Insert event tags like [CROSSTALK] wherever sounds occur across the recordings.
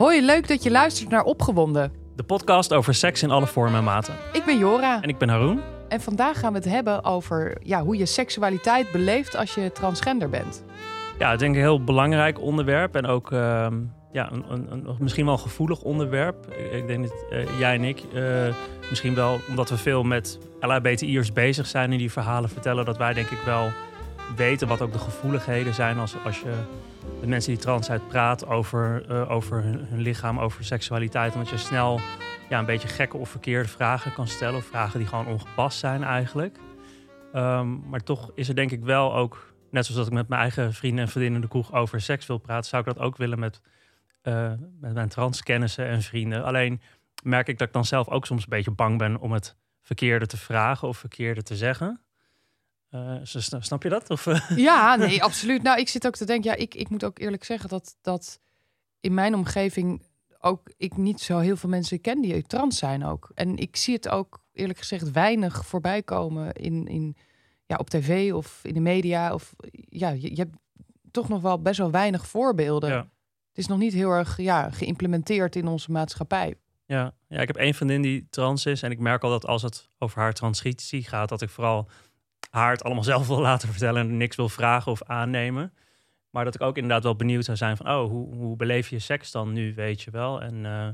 Hoi, leuk dat je luistert naar Opgewonden. De podcast over seks in alle vormen en maten. Ik ben Jora En ik ben Haroon. en vandaag gaan we het hebben over ja, hoe je seksualiteit beleeft als je transgender bent. Ja, ik denk een heel belangrijk onderwerp. En ook ehm, ja, een, een, een, misschien wel een gevoelig onderwerp. Ik, ik denk dat eh, jij en ik, eh, misschien wel omdat we veel met LHBTI'ers bezig zijn en die verhalen vertellen, dat wij denk ik wel weten wat ook de gevoeligheden zijn als, als je met mensen die trans zijn praat over, eh, over hun, lichaam, over seksualiteit. Omdat je snel ja, een beetje gekke of verkeerde vragen kan stellen. Of vragen die gewoon ongepast zijn eigenlijk. Ehm, maar toch is er denk ik wel ook, net zoals dat ik met mijn eigen vrienden en vriendinnen in de kroeg over seks wil praten, zou ik dat ook willen met, eh, met mijn transkennissen en vrienden. Alleen merk ik dat ik dan zelf ook soms een beetje bang ben om het verkeerde te vragen of verkeerde te zeggen. Eh, sna- snap je dat? Of, eh? [LAUGHS] Ja, nee, absoluut. Nou, ik zit ook te denken, ja, ik, ik moet ook eerlijk zeggen dat, dat in mijn omgeving ook ik niet zo heel veel mensen ken die trans zijn ook. En ik zie het ook eerlijk gezegd weinig voorbij komen in, in, ja, op tv of in de media. Of, ja, je, je hebt toch nog wel best wel weinig voorbeelden. ja. Het is nog niet heel erg ja, geïmplementeerd in onze maatschappij. Ja. ja, ik heb één vriendin die trans is. En ik merk al dat als het over haar transitie gaat, dat ik vooral haar het allemaal [LAUGHS] zelf wil laten vertellen en niks wil vragen of aannemen. Maar dat ik ook inderdaad wel benieuwd zou zijn van, oh, hoe, hoe beleef je seks dan nu, weet je wel? En eh,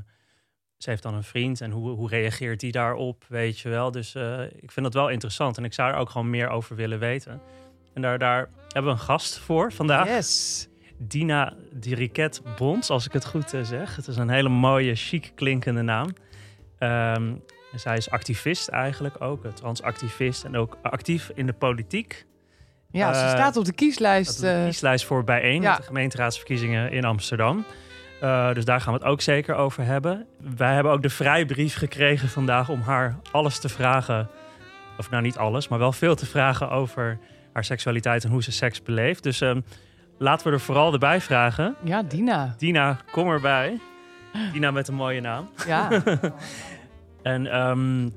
ze heeft dan een vriend en hoe, hoe reageert die daarop, weet je wel? Dus eh, ik vind dat wel interessant en ik zou er ook gewoon meer over willen weten. En daar, daar hebben we een gast voor vandaag. Yes. Dina Diriket Bons, als ik het goed eh, zeg. Het is een hele mooie, chic klinkende naam. Zij is activist eigenlijk ook, een transactivist en ook actief in de politiek. Ja, ze Eh, staat op de kieslijst. De eh, kieslijst voor bijeen, ja. de gemeenteraadsverkiezingen in Amsterdam. Eh, dus daar gaan we het ook zeker over hebben. Wij hebben ook de vrijbrief gekregen vandaag om haar alles te vragen. Of nou niet alles, maar wel veel te vragen over haar seksualiteit en hoe ze seks beleeft. Dus ehm, laten we er vooral erbij vragen. ja, Dina. Dina, kom erbij. Dina met een mooie naam. Ja. [LAUGHS] En ehm,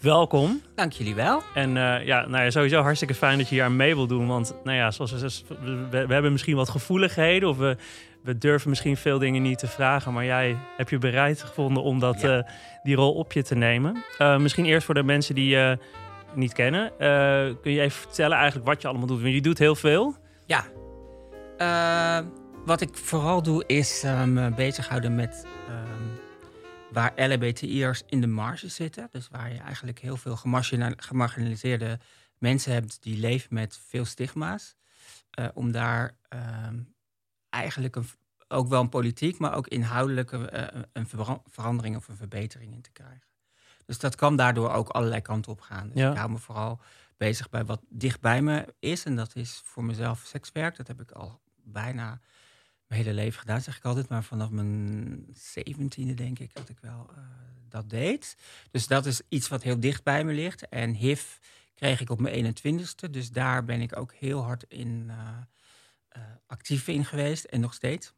welkom. Dank jullie wel. En eh, ja, nou ja, sowieso hartstikke fijn dat je hier aan mee wil doen. Want nou ja, zoals we, we, we hebben misschien wat gevoeligheden. Of we, we durven misschien veel dingen niet te vragen. Maar jij heb je bereid gevonden om dat, Ja. eh, die rol op je te nemen. Eh, misschien eerst voor de mensen die je niet kennen. kun je even vertellen eigenlijk wat je allemaal doet? Want je doet heel veel. Ja. Wat ik vooral doe is me bezighouden met ehm, waar LHBTI'ers in de marge zitten. Dus waar je eigenlijk heel veel gemargina- gemarginaliseerde mensen hebt die leven met veel stigma's. Eh, om daar ehm, eigenlijk een, ook wel een politiek, maar ook inhoudelijke eh, een vera- verandering of een verbetering in te krijgen. Dus dat kan daardoor ook allerlei kanten op gaan. Dus Ja. ik hou me vooral bezig bij wat dicht bij me is. En dat is voor mezelf sekswerk. Dat heb ik al bijna mijn hele leven gedaan, zeg ik altijd. Maar vanaf mijn zeventiende denk ik dat ik wel eh, dat deed. Dus dat is iets wat heel dicht bij me ligt. En HIV kreeg ik op mijn 21ste. Dus daar ben ik ook heel hard in eh, eh, actief in geweest. En nog steeds.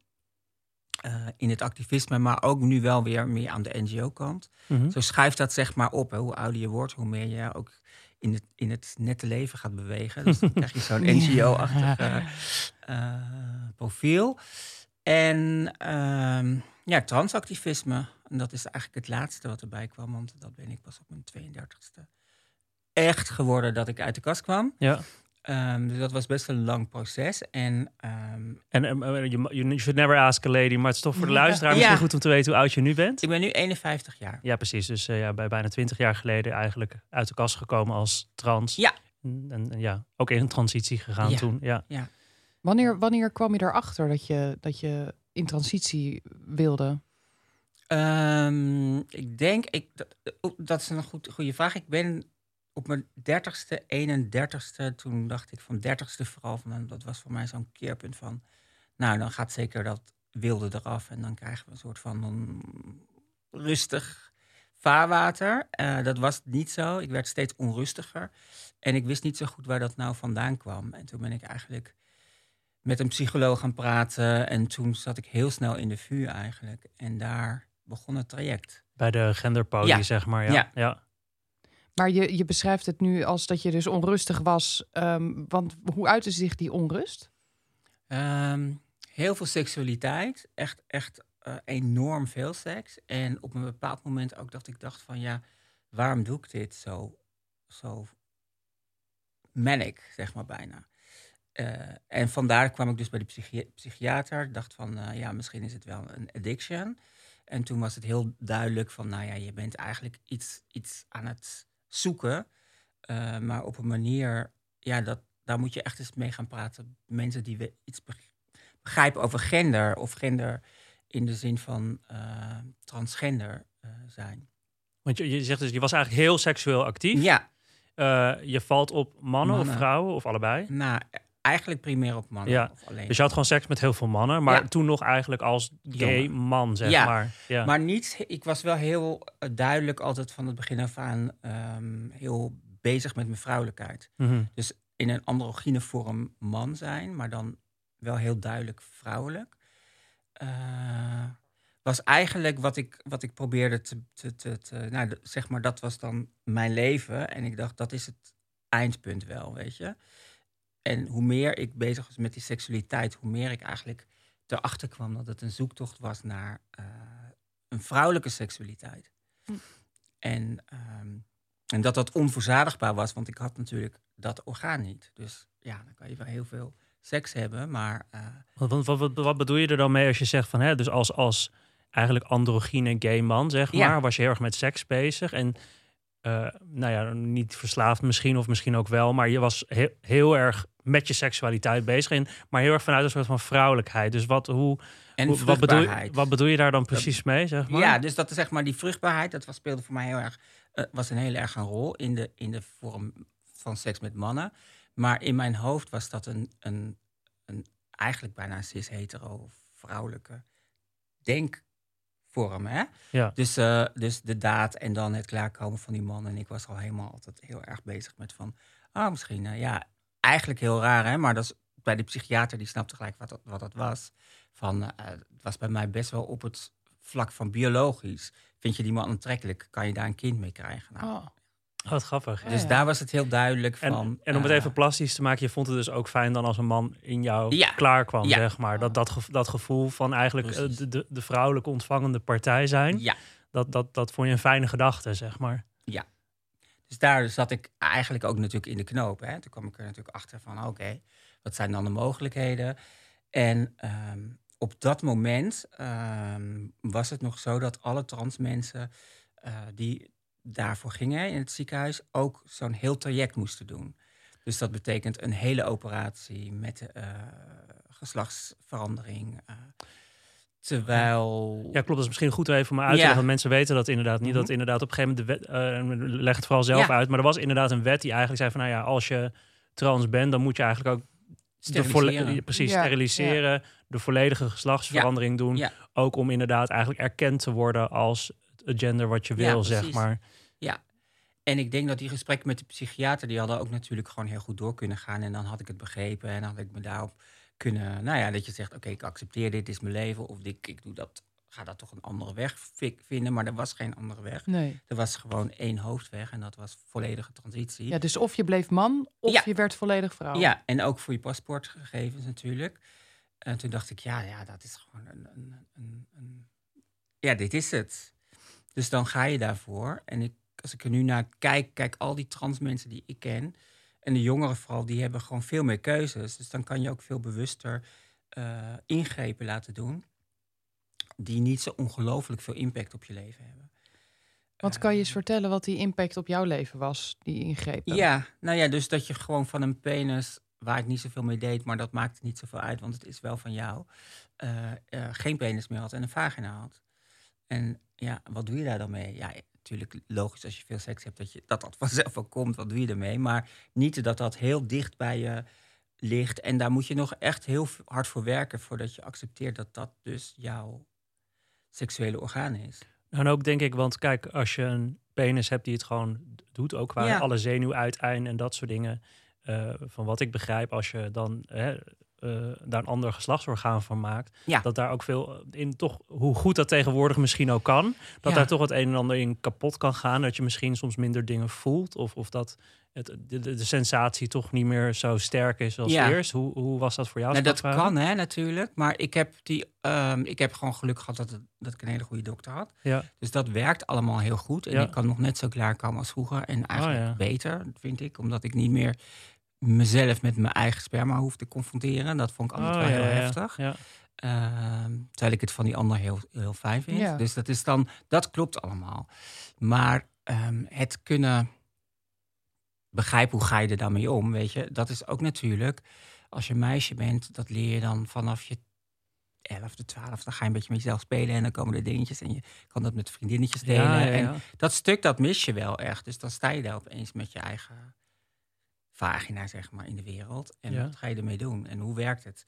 In het activisme, maar ook nu wel weer meer aan de NGO-kant. Mhm. Zo schuift dat zeg maar op. Hè. Hoe ouder je wordt, hoe meer je ook in het, in het nette leven gaat bewegen. Dus dan krijg je zo'n [LAUGHS] NGO-achtig eh, eh, profiel. En ehm, ja, transactivisme. En dat is eigenlijk het laatste wat erbij kwam. Want dat ben ik pas op mijn 32e echt geworden dat ik uit de kast kwam. Ja. Ehm, dus dat was best een lang proces. En ehm, En ehm, eh, je you should never ask a lady. Maar het is toch voor de Ja. luisteraar Ja. misschien goed om te weten hoe oud je nu bent. ik ben nu 51 jaar. Ja, precies. Dus eh, ja, bij bijna twintig jaar geleden eigenlijk uit de kast gekomen als trans. Ja. En, ja, ook in een transitie gegaan Ja. toen. Ja. Wanneer, wanneer kwam je erachter dat je, dat je in transitie wilde? Ehm, ik denk, ik, dat, dat is een goed, goede vraag. Ik ben op mijn 30ste, 31ste, toen dacht ik van 30ste vooral, van, nou, dat was voor mij zo'n keerpunt van, nou dan gaat zeker dat wilde eraf en dan krijgen we een soort van een rustig vaarwater. Eh, dat was niet zo. Ik werd steeds onrustiger en ik wist niet zo goed waar dat nou vandaan kwam. En toen ben ik eigenlijk met een psycholoog gaan praten en toen zat ik heel snel in de vuur eigenlijk. En daar begon het traject. Bij de genderpoli, Ja. zeg maar. Ja. Ja. Ja. Maar je, je beschrijft het nu als dat je dus onrustig was. ehm, want hoe uitte zich die onrust? Ehm, heel veel seksualiteit. Echt, echt eh, enorm veel seks. En op een bepaald moment ook dat ik dacht van ja, waarom doe ik dit zo, zo manic, zeg maar bijna. Eh, en vandaar kwam ik dus bij de psychi psychiater. Dacht van eh, ja, misschien is het wel een addiction. En toen was het heel duidelijk van nou ja, je bent eigenlijk iets, iets aan het zoeken. eh, maar op een manier, ja, dat, daar moet je echt eens mee gaan praten. Mensen die we iets beg- begrijpen over gender of gender in de zin van eh, transgender eh, zijn. Want je, je zegt dus, je was eigenlijk heel seksueel actief. Ja, je valt op mannen, of vrouwen of allebei. nou, eigenlijk primair op mannen. Ja, Of alleen. Dus je had gewoon seks met heel veel mannen, maar Ja. toen nog eigenlijk als gay Jongen. man, zeg Ja, maar. Ja. Maar niet, ik was wel heel eh, duidelijk altijd van het begin af aan ehm, heel bezig met mijn vrouwelijkheid. Mhm. Dus in een androgyne vorm man zijn, maar dan wel heel duidelijk vrouwelijk. Eh, was eigenlijk wat ik, wat ik probeerde te, te, te, te- nou, de- zeg maar, dat was dan mijn leven. En ik dacht, dat is het eindpunt wel, weet je. En hoe meer ik bezig was met die seksualiteit, hoe meer ik eigenlijk erachter kwam dat het een zoektocht was naar eh, een vrouwelijke seksualiteit. Hm. En, ehm, en dat dat onverzadigbaar was, want ik had natuurlijk dat orgaan niet. Dus ja, dan kan je wel heel veel seks hebben, maar eh, Wat, wat, wat, wat bedoel je er dan mee als je zegt van, hè, dus als, als eigenlijk androgyne gay man, zeg Ja. maar, was je heel erg met seks bezig en eh, nou ja, niet verslaafd misschien of misschien ook wel, maar je was he- heel erg met je seksualiteit bezig, en, maar heel erg vanuit een soort van vrouwelijkheid. Dus wat, hoe, en hoe- wat, bedoel, wat bedoel je daar dan precies mee, zeg maar? Ja, dus dat is zeg maar die vruchtbaarheid, dat was, speelde voor mij heel erg, eh, was een heel erg een rol in de, in de vorm van seks met mannen. Maar in mijn hoofd was dat een, een, een eigenlijk bijna cis-hetero vrouwelijke denkvorm. Hè? Ja. Dus, eh, dus de daad en dan het klaarkomen van die man. En ik was al helemaal altijd heel erg bezig met van, ah, misschien, eh, ja, eigenlijk heel raar, hè? Maar dat is bij de psychiater, die snapte gelijk wat dat, wat dat was. Van, eh, het was bij mij best wel op het vlak van biologisch. Vind je die man aantrekkelijk? Kan je daar een kind mee krijgen? Nou, Oh. Wat grappig. Ja, dus ja. daar was het heel duidelijk En, van. en om het eh, even plastisch te maken, je vond het dus ook fijn dan als een man in jou Ja. klaar kwam, Ja. zeg maar. Dat, dat, dat gevoel van eigenlijk eh, de, de, de vrouwelijke ontvangende partij zijn, Ja, dat, dat, dat vond je een fijne gedachte, zeg maar. dus daar zat ik eigenlijk ook natuurlijk in de knoop. Hè. Toen kwam ik er natuurlijk achter van, oké, wat zijn dan de mogelijkheden? En ehm, op dat moment ehm, was het nog zo dat alle trans mensen eh, die daarvoor gingen in het ziekenhuis ook zo'n heel traject moesten doen. Dus dat betekent een hele operatie met eh, geslachtsverandering. eh, terwijl. Ja, klopt. Dat is misschien goed even om uit te Ja. leggen. Want mensen weten dat inderdaad niet. Mhm. Dat inderdaad op een gegeven moment de wet, eh, leg het vooral zelf Ja. uit. Maar er was inderdaad een wet die eigenlijk zei van, nou ja, als je trans bent, dan moet je eigenlijk ook de Steriliseren. precies Ja, steriliseren, de volledige geslachtsverandering doen. Ja. Ook om inderdaad eigenlijk erkend te worden als gender wat je Ja, wil, zeg maar. En ik denk dat die gesprekken met de psychiater, die hadden ook natuurlijk gewoon heel goed door kunnen gaan. En dan had ik het begrepen en had ik me daarop kunnen, nou ja, dat je zegt, oké, ik accepteer dit, dit is mijn leven. Of ik, ik doe dat, ga dat toch een andere weg vi- vinden. Maar er was geen andere weg. Nee. Er was gewoon één hoofdweg en dat was volledige transitie. Ja, dus of je bleef man, of Ja. je werd volledig vrouw. Ja, en ook voor je paspoortgegevens natuurlijk. En toen dacht ik, ja, ja dat is gewoon een, een, een, een- Ja, dit is het. Dus dan ga je daarvoor. En ik, als ik er nu naar kijk, kijk al die trans mensen die ik ken... en de jongeren vooral, die hebben gewoon veel meer keuzes. Dus dan kan je ook veel bewuster eh, ingrepen laten doen... die niet zo ongelooflijk veel impact op je leven hebben. Want kan je eens Eh, vertellen wat die impact op jouw leven was, die ingrepen? Ja, nou ja, dus dat je gewoon van een penis, waar ik niet zoveel mee deed, maar dat maakt niet zoveel uit, want het is wel van jou, eh, eh, geen penis meer had en een vagina had. En ja, wat doe je daar dan mee? Ja, natuurlijk logisch als je veel seks hebt, dat je, dat, dat [LAUGHS] vanzelf wel komt, wat doe je ermee? Maar niet dat dat heel dicht bij je ligt. En daar moet je nog echt heel hard voor werken, voordat je accepteert dat dat dus jouw seksuele orgaan is. En ook denk ik, want kijk, als je een penis hebt die het gewoon doet, ook qua Ja. alle zenuwuiteinden en dat soort dingen. eh, van wat ik begrijp, als je dan hè, eh, daar een ander geslachtsorgaan van maakt, Ja. dat daar ook veel in toch, hoe goed dat tegenwoordig misschien ook kan, dat Ja. daar toch het een en ander in kapot kan gaan. Dat je misschien soms minder dingen voelt. Of, of dat het, de, sensatie toch niet meer zo sterk is als Ja. eerst. Hoe, hoe was dat voor jou? Nou, dat kan, hè, natuurlijk. Maar ik heb, die, ehm, ik heb gewoon geluk gehad dat, het- dat ik een hele goede dokter had. Ja. Dus dat werkt allemaal heel goed. En Ja. ik kan nog net zo klaarkomen als vroeger. En eigenlijk ja. beter, vind ik. Omdat ik niet meer mezelf met mijn eigen sperma hoef te confronteren. Dat vond ik altijd Oh, wel ja, heel ja, heftig. Ja. Ehm, terwijl ik het van die ander heel, heel fijn vind. Ja. Dus dat is dan, dat klopt allemaal. Maar ehm, het kunnen begrijpen hoe ga je er dan mee om, weet je. Dat is ook natuurlijk, als je een meisje bent, dat leer je dan vanaf je elfde, twaalfde. Dan ga je een beetje met jezelf spelen en dan komen er dingetjes. En je kan dat met vriendinnetjes delen. Ja, ja, En dat stuk, dat mis je wel echt. Dus dan sta je daar opeens met je eigen vagina, zeg maar, in de wereld. En Ja. wat ga je ermee doen? En hoe werkt het?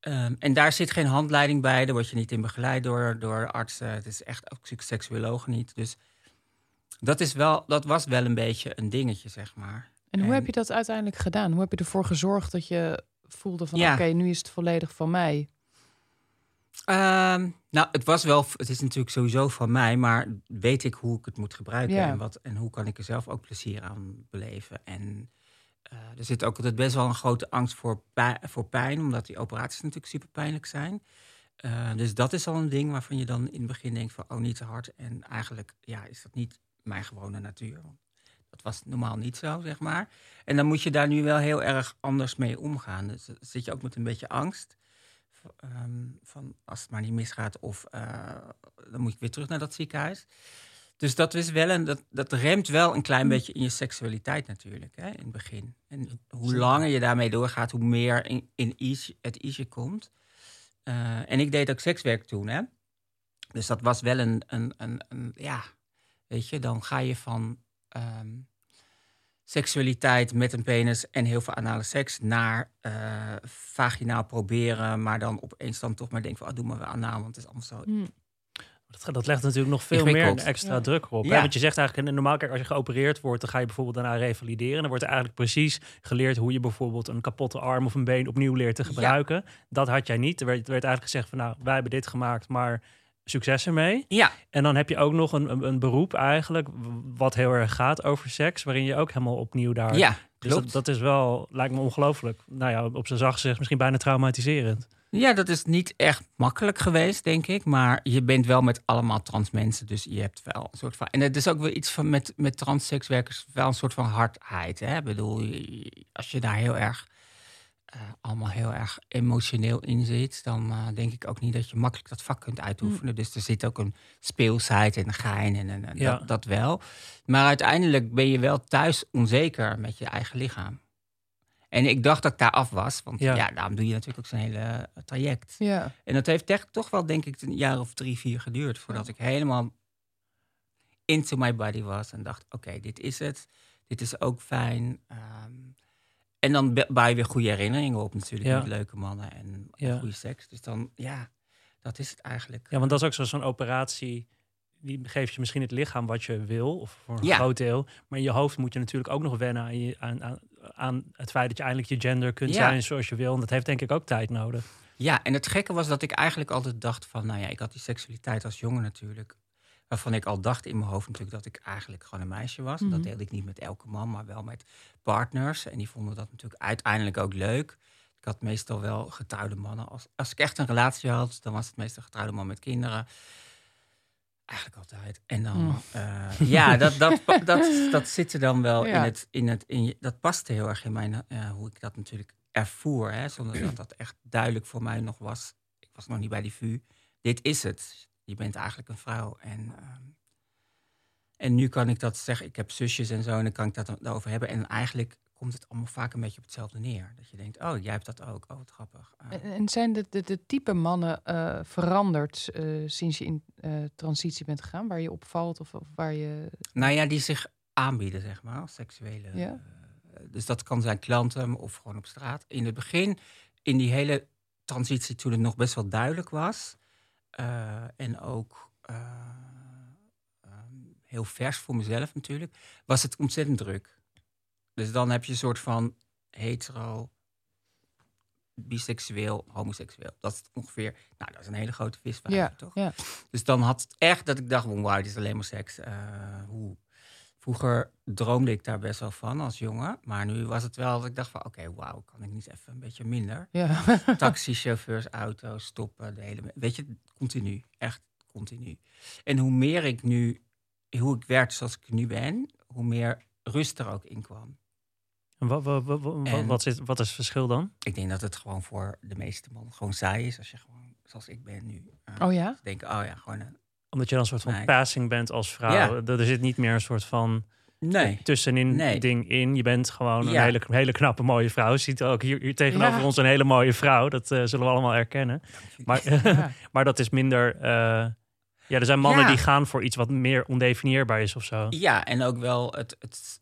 Ehm, en daar zit geen handleiding bij. Daar word je niet in begeleid door, door artsen. Het is echt ook seksuologen niet. Dus dat, is wel, dat was wel een beetje een dingetje, zeg maar. En hoe En- heb je dat uiteindelijk gedaan? Hoe heb je ervoor gezorgd dat je voelde van Ja. oké, nu is het volledig van mij? Ehm, nou, het was wel, het is natuurlijk sowieso van mij, maar weet ik hoe ik het moet gebruiken Ja. en, wat, en hoe kan ik er zelf ook plezier aan beleven. En eh, er zit ook altijd best wel een grote angst voor, pijn, voor pijn, omdat die operaties natuurlijk super pijnlijk zijn. Eh, dus dat is al een ding waarvan je dan in het begin denkt van, oh, niet te hard. En eigenlijk, ja, is dat niet mijn gewone natuur. Dat was normaal niet zo, zeg maar. En dan moet je daar nu wel heel erg anders mee omgaan. Dus dan zit je ook met een beetje angst. ehm, van als het maar niet misgaat of eh, dan moet je weer terug naar dat ziekenhuis. Dus dat is wel een, dat, dat remt wel een klein beetje in je seksualiteit natuurlijk, hè, in het begin. En hoe langer je daarmee doorgaat, hoe meer in, in ease, het ease komt. Eh, en ik deed ook sekswerk toen, hè. Dus dat was wel een, een, een, een ja, weet je, dan ga je van ehm, seksualiteit met een penis en heel veel anale seks naar eh, vaginaal proberen, maar dan opeens dan toch maar denken van, ah, doe maar weer anaal, want het is allemaal zo Hm. Dat, dat legt natuurlijk nog veel meer extra Ja. druk op. Hè? Ja. Want je zegt eigenlijk, en normaal kijk, als je geopereerd wordt, dan ga je bijvoorbeeld daarna revalideren. Dan wordt er eigenlijk precies geleerd hoe je bijvoorbeeld een kapotte arm of een been opnieuw leert te Ja. gebruiken. Dat had jij niet. Er werd, er werd eigenlijk gezegd van, nou, wij hebben dit gemaakt, maar succes ermee. Ja, En dan heb je ook nog een, een, een beroep eigenlijk, wat heel erg gaat over seks, waarin je ook helemaal opnieuw daar... ja, dus klopt. dat, dat is wel, lijkt me ongelooflijk. Nou ja, op zijn zacht gezegd misschien bijna traumatiserend. Ja, dat is niet echt makkelijk geweest, denk ik. Maar je bent wel met allemaal trans mensen. Dus je hebt wel een soort van. En het is ook wel iets van met, met transsekswerkers, wel een soort van hardheid. Hè? Ik bedoel, als je daar heel erg. eh, allemaal heel erg emotioneel in zit, dan eh, denk ik ook niet dat je makkelijk dat vak kunt uitoefenen. Dus er zit ook een speelsheid en een gein en, en, en Ja. dat, dat wel. Maar uiteindelijk ben je wel thuis onzeker met je eigen lichaam. En ik dacht dat ik daar af was, want Ja. ja, daarom doe je natuurlijk ook zo'n hele traject. Ja. En dat heeft echt toch wel, denk ik, een jaar of drie, vier geduurd voordat ik helemaal into my body was en dacht: oké, dit is het. Dit is ook fijn. Ehm, en dan bouw je weer goede herinneringen op, natuurlijk, Ja. met leuke mannen en goede seks. Dus dan, ja, dat is het eigenlijk. Ja, want dat is ook zo- zo'n operatie. Die geeft je misschien het lichaam wat je wil, of voor een Ja. groot deel. Maar in je hoofd moet je natuurlijk ook nog wennen aan, je, aan, aan, aan het feit dat je eindelijk je gender kunt Ja. zijn zoals je wil. En dat heeft denk ik ook tijd nodig. Ja, en het gekke was dat ik eigenlijk altijd dacht van, nou ja, ik had die seksualiteit als jongen natuurlijk. Waarvan ik al dacht in mijn hoofd natuurlijk dat ik eigenlijk gewoon een meisje was. En Mhm. dat deelde ik niet met elke man, maar wel met partners. En die vonden dat natuurlijk uiteindelijk ook leuk. Ik had meestal wel getrouwde mannen. Als, als ik echt een relatie had, dan was het meestal getrouwde man met kinderen. Eigenlijk altijd. En dan, Mm. eh, ja, dat, dat, dat, dat zit er dan wel Ja. in het, in het, in je, dat paste heel erg in mijn, eh, hoe ik dat natuurlijk ervoer. Hè, zonder dat dat echt duidelijk voor mij nog was. Ik was nog niet bij die VU. Dit is het. Je bent eigenlijk een vrouw. En, ehm, en nu kan ik dat zeggen. Ik heb zusjes en zo en dan kan ik dat dan over hebben. En eigenlijk komt het allemaal vaak een beetje op hetzelfde neer. Dat je denkt, oh, jij hebt dat ook. Oh, wat grappig. Ah. En, en zijn de, de, de type mannen eh, veranderd eh, sinds je in eh, transitie bent gegaan? Waar je opvalt of, of waar je... Nou ja, die zich aanbieden, zeg maar, seksuele. Ja. dus dat kan zijn klanten of gewoon op straat. In het begin, in die hele transitie, toen het nog best wel duidelijk was. en ook eh, ehm, heel vers voor mezelf natuurlijk, was het ontzettend druk. Dus dan heb je een soort van hetero biseksueel, homoseksueel. Dat is ongeveer, nou, dat is een hele grote visvijver, Ja, toch? ja. Dus dan had het echt dat ik dacht, wauw, dit is alleen maar seks. Eh, hoe? Vroeger droomde ik daar best wel van als jongen. Maar nu was het wel dat ik dacht van, oké, wauw, kan ik niet even een beetje minder? ja. [LAUGHS] Taxichauffeurs, auto's, stoppen, de hele... Weet je, continu. Echt continu. En hoe meer ik nu, hoe ik werd zoals ik nu ben, hoe meer rust er ook in kwam. En wat, wat, wat, wat, En- wat, is, wat is het verschil dan? Ik denk dat het gewoon voor de meeste mannen gewoon saai is als je gewoon, zoals ik ben nu. eh, Oh ja? Denken, oh ja, gewoon een... Omdat je dan een soort van Nee. passing bent als vrouw. Ja. Er zit niet meer een soort van Nee. tussenin Nee. ding in. Je bent gewoon een hele, hele knappe mooie vrouw. Ziet ook hier, hier tegenover Ja. ons een hele mooie vrouw. Dat eh, zullen we allemaal erkennen. Maar, Ja. [LAUGHS] maar dat is minder. eh, ja, er zijn mannen Ja. die gaan voor iets wat meer ondefinieerbaar is of zo. Ja, en ook wel het, het,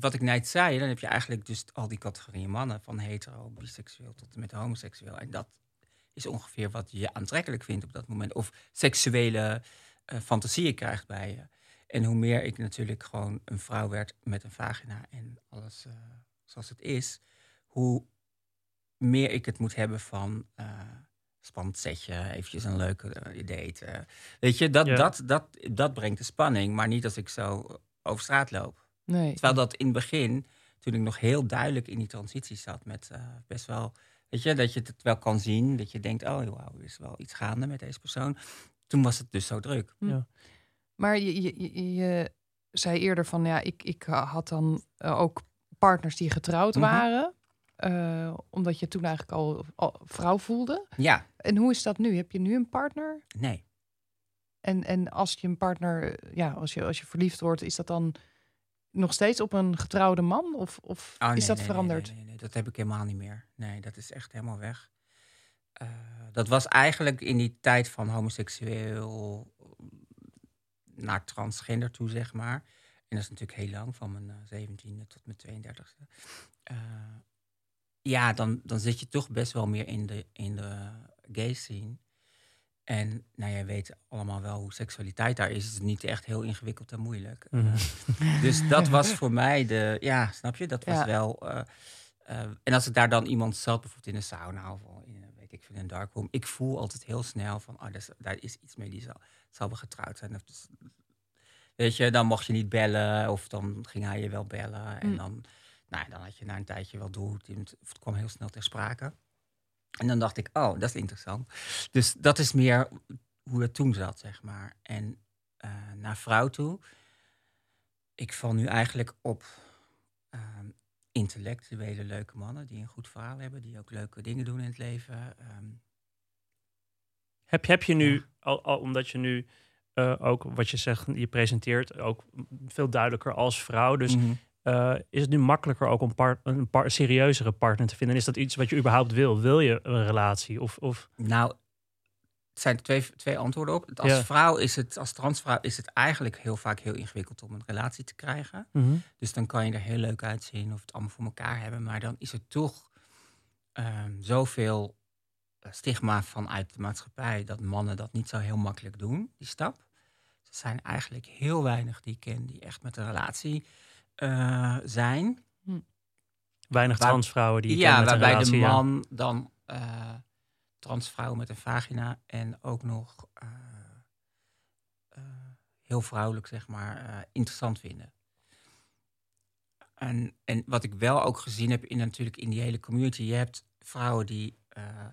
wat ik net zei, dan heb je eigenlijk dus al die categorieën mannen, van hetero, biseksueel tot en met homoseksueel. En dat is ongeveer wat je aantrekkelijk vindt op dat moment. Of seksuele eh, fantasieën krijgt bij je. En hoe meer ik natuurlijk gewoon een vrouw werd met een vagina en alles eh, zoals het is, hoe meer ik het moet hebben van eh spannend setje, eventjes een leuke date. weet je, dat, Ja. dat, dat, dat brengt de spanning, maar niet als ik zo over straat loop. Nee. Terwijl dat in het begin, toen ik nog heel duidelijk in die transitie zat met eh, best wel, weet je, dat je het wel kan zien, dat je denkt, oh wauw, er is wel iets gaande met deze persoon. Toen was het dus zo druk. Maar je, je, je, je zei eerder van ja, ik, ik had dan eh, ook partners die getrouwd Mhm. waren. eh, omdat je toen eigenlijk al, al vrouw voelde. Ja, En hoe is dat nu? Heb je nu een partner? nee. En, en als je een partner, eh, ja, als je, als je verliefd wordt, is dat dan nog steeds op een getrouwde man? Of, of Oh, is dat nee, veranderd? Nee, nee, dat heb ik helemaal niet meer. Nee, dat is echt helemaal weg. Eh, dat was eigenlijk in die tijd van homoseksueel naar transgender toe, zeg maar. En dat is natuurlijk heel lang, van mijn eh, 17e tot mijn 32e. Eh, ja, dan, dan zit je toch best wel meer in de, in de gay scene. En nou, jij weet allemaal wel hoe seksualiteit daar is. Het is niet echt heel ingewikkeld en moeilijk. Mhm. Eh, dus dat was voor mij de, ja, snap je? Dat was Ja. wel. eh, eh, en als ik daar dan iemand zat, bijvoorbeeld in een sauna of in, een, weet ik veel, in een darkroom, ik voel altijd heel snel van, oh, daar is, daar is iets mee die zal, zal wel getrouwd zijn. Of dus, weet je, dan mocht je niet bellen of dan ging hij je wel bellen en Mm. dan, nou, dan had je na een tijdje wel door, of het kwam heel snel ter sprake. En dan dacht ik, oh, dat is interessant. Dus dat is meer hoe het toen zat, zeg maar. En eh, naar vrouw toe ik val nu eigenlijk op ehm, intellectuele leuke mannen die een goed verhaal hebben, die ook leuke dingen doen in het leven. Ehm, Heb, heb je nu, Ja. al, al omdat je nu eh, ook wat je zegt, je presenteert ook veel duidelijker als vrouw. Dus mhm. Eh, is het nu makkelijker ook om part, een par- serieuzere partner te vinden? Is dat iets wat je überhaupt wil? Wil je een relatie? Of, of Nou, het zijn twee, twee antwoorden op. Als Ja. vrouw is het, als transvrouw is het eigenlijk heel vaak heel ingewikkeld om een relatie te krijgen. Dus dan kan je er heel leuk uitzien of het allemaal voor elkaar hebben. Maar dan is er toch ehm, zoveel eh, stigma vanuit de maatschappij dat mannen dat niet zo heel makkelijk doen, die stap. Er zijn eigenlijk heel weinig die ik ken die echt met een relatie eh, zijn. weinig Waar- transvrouwen die ja, kent met een waarbij relatie, de ja. man dan eh transvrouw met een vagina en ook nog eh, eh, heel vrouwelijk, zeg maar, eh, interessant vinden. En, en wat ik wel ook gezien heb in, natuurlijk in die hele community, je hebt vrouwen die eh,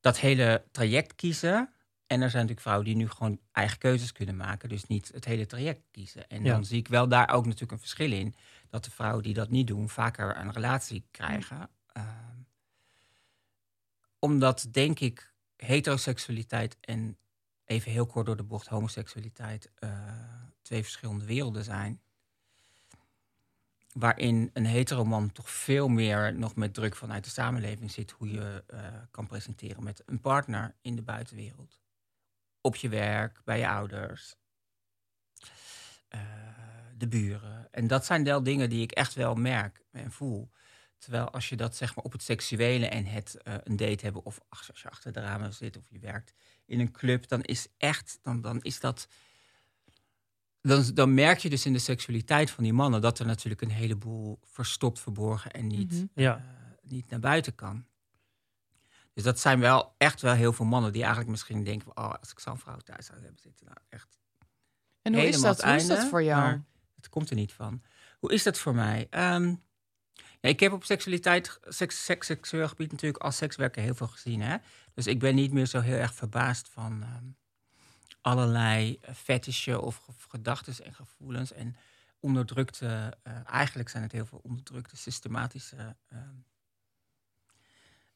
dat hele traject kiezen. En er zijn natuurlijk vrouwen die nu gewoon eigen keuzes kunnen maken, dus niet het hele traject kiezen. En Ja. dan zie ik wel daar ook natuurlijk een verschil in. Dat de vrouwen die dat niet doen, vaker een relatie krijgen. Ehm, omdat, denk ik, heteroseksualiteit en even heel kort door de bocht homoseksualiteit eh, twee verschillende werelden zijn. Waarin een heteroman toch veel meer nog met druk vanuit de samenleving zit hoe je eh, kan presenteren met een partner in de buitenwereld. Op je werk, bij je ouders, eh, de buren. En dat zijn wel dingen die ik echt wel merk en voel. Terwijl als je dat zeg maar op het seksuele en het eh, een date hebben, of ach, als je achter de ramen zit of je werkt in een club, dan is echt, dan, dan is dat. Dan, dan merk je dus in de seksualiteit van die mannen dat er natuurlijk een heleboel verstopt, verborgen en niet, Mhm. Ja. eh, niet naar buiten kan. Dus dat zijn wel echt wel heel veel mannen die eigenlijk misschien denken: van, oh, als ik zo'n vrouw thuis zou hebben zitten, nou echt. En hoe is dat, hoe is dat voor jou? Het komt er niet van. Hoe is dat voor mij? Ehm, ja, ik heb op seksualiteit, seks, seks, seksueel gebied natuurlijk als sekswerker heel veel gezien. Hè? Dus ik ben niet meer zo heel erg verbaasd van ehm, allerlei fetishen of, of gedachten en gevoelens. En onderdrukte, eh, eigenlijk zijn het heel veel onderdrukte, systematische ehm,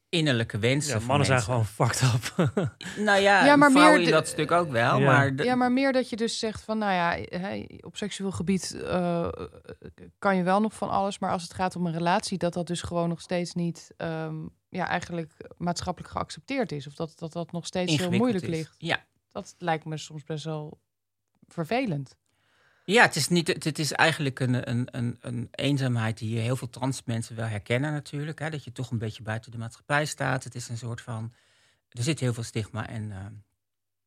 innerlijke wensen. Ja, van mannen zijn gewoon fucked up. [LAUGHS] Nou ja, Ja, maar vrouwen meer in dat stuk ook wel. Ja. Maar Ja, maar meer dat je dus zegt van, nou ja, hè, op seksueel gebied eh, kan je wel nog van alles, maar als het gaat om een relatie, dat dat dus gewoon nog steeds niet, ehm, ja, eigenlijk maatschappelijk geaccepteerd is, of dat dat, dat nog steeds heel moeilijk is. ligt. Ja. Dat lijkt me soms best wel vervelend. Ja, het is, niet, het, het is eigenlijk een, een, een, een eenzaamheid die heel veel trans mensen wel herkennen natuurlijk. Hè? Dat je toch een beetje buiten de maatschappij staat. Het is een soort van... Er zit heel veel stigma en, eh,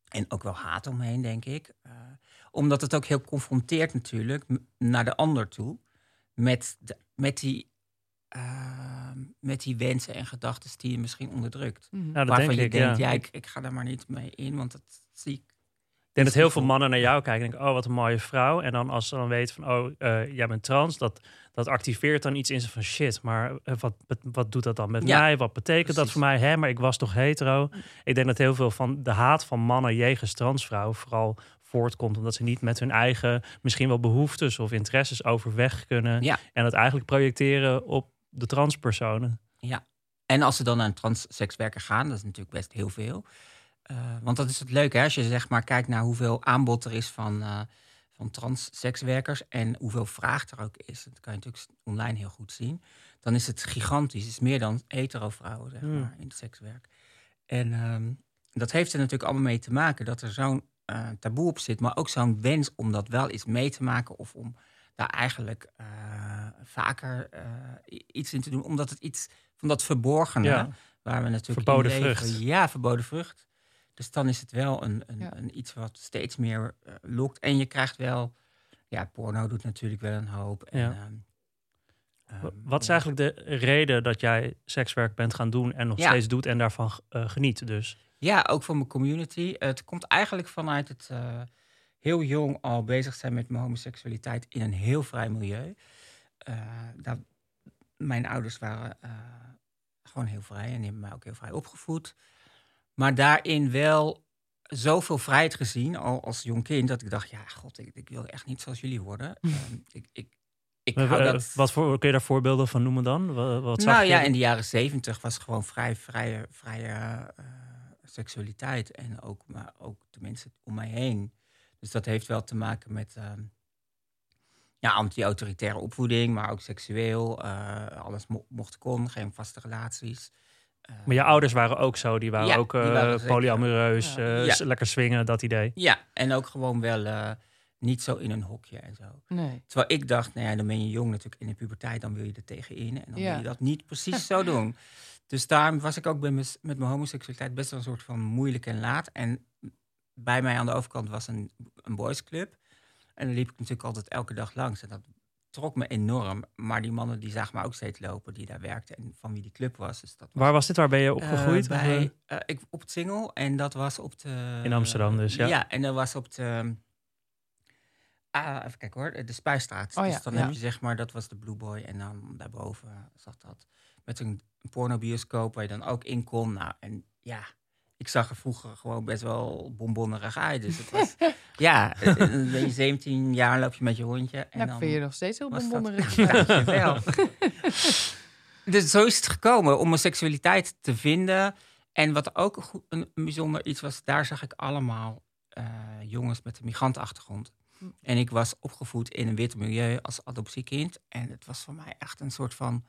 en ook wel haat omheen, denk ik. Eh, omdat het ook heel confronteert natuurlijk naar de ander toe. Met, de, met, die, eh, met die wensen en gedachten die je misschien onderdrukt. Mhm. Nou, dat Waarvan denk je ik, denkt, ja. ja, ik, ik ga daar maar niet mee in, want dat zie Ik denk dat heel veel mannen naar jou kijken en denken, oh, wat een mooie vrouw. En dan als ze dan weten van, oh, eh, jij bent trans, dat, dat activeert dan iets in ze van shit. Maar eh, wat, wat doet dat dan met Ja, mij? Wat betekent dat voor mij? Hè, maar ik was toch hetero? Ik denk dat heel veel van de haat van mannen jegens transvrouwen vooral voortkomt omdat ze niet met hun eigen misschien wel behoeftes of interesses overweg kunnen. Ja. En het eigenlijk projecteren op de transpersonen. En als ze dan naar een transsekswerker gaan, dat is natuurlijk best heel veel. Eh, want dat is het leuke, hè? als je zeg maar kijkt naar hoeveel aanbod er is van, eh van transsekswerkers en hoeveel vraag er ook is. Dat kan je natuurlijk online heel goed zien. Dan is het gigantisch. Het is meer dan hetero vrouwen, zeg Hmm. maar, in het sekswerk. En ehm, dat heeft er natuurlijk allemaal mee te maken dat er zo'n eh, taboe op zit, maar ook zo'n wens om dat wel eens mee te maken of om daar eigenlijk vaker iets in te doen, omdat het iets van dat verborgene, Ja. waar we natuurlijk Verboden vrucht. Ja, verboden vrucht. Dus dan is het wel een, een, Ja. een iets wat steeds meer eh, lokt. En je krijgt wel, ja, porno doet natuurlijk wel een hoop. En, Ja. ehm, ehm, Wat is eigenlijk de reden dat jij sekswerk bent gaan doen en nog Ja. steeds doet en daarvan eh, geniet dus? Ja, ook voor mijn community. Het komt eigenlijk vanuit het eh, heel jong al bezig zijn met mijn homoseksualiteit in een heel vrij milieu. Mijn ouders waren gewoon heel vrij en die hebben mij ook heel vrij opgevoed. Maar daarin wel zoveel vrijheid gezien, al als jong kind, dat ik dacht, ja, god, ik, ik wil echt niet zoals jullie worden. [LAUGHS] Ehm, ik, ik, ik hou dat... Wat voor, kun je daar voorbeelden van noemen dan? Wat, wat zag Nou je? ja, in de jaren zeventig was gewoon vrij, vrije, vrije eh, seksualiteit. En ook, maar ook de mensen om mij heen. Dus dat heeft wel te maken met ehm, ja, anti-autoritaire opvoeding, maar ook seksueel. eh, alles mo- mocht kon, geen vaste relaties. Eh, Maar je ouders waren ook zo, die waren Ja, ook die eh, waren polyamoreus, Ja. eh, lekker swingen, dat idee. Ja, en ook gewoon wel eh, niet zo in een hokje en zo. Nee. Terwijl ik dacht, nou ja, dan ben je jong natuurlijk in de puberteit, dan wil je er tegenin. En dan Ja. wil je dat niet [LAUGHS] precies zo doen. Dus daarom was ik ook bij met mijn homoseksualiteit best wel een soort van moeilijk en laat. En bij mij aan de overkant was een, een boysclub. En daar liep ik natuurlijk altijd elke dag langs. En dat trok me enorm. Maar die mannen die zagen me ook steeds lopen, die daar werkten en van wie die club was. Dus dat was Waar was dit? Waar ben je opgegroeid? Of, bij, eh? eh, ik, op het Singel. En dat was op de... In Amsterdam dus, ja. Ja, en dat was op de... Ah, even kijken hoor, de Spuistraat. Oh ja, dus dan ja. heb je zeg maar, dat was de Blue Boy. En dan daarboven zat dat. Met een, een pornobioscoop waar je dan ook in kon. Nou, en ja, ik zag er vroeger gewoon best wel bonbonnerig uit. Dus het was, [LAUGHS] ja, dan ben je 17 jaar, loop je met je hondje. En Nou, dan vind je nog steeds heel bonbonnerig. [LAUGHS] [LAUGHS] Dus zo is het gekomen om mijn seksualiteit te vinden. En wat ook een, goed- een, een bijzonder iets was, daar zag ik allemaal eh, jongens met een migrantachtergrond. Hm. En ik was opgevoed in een wit milieu als adoptiekind. En het was voor mij echt een soort van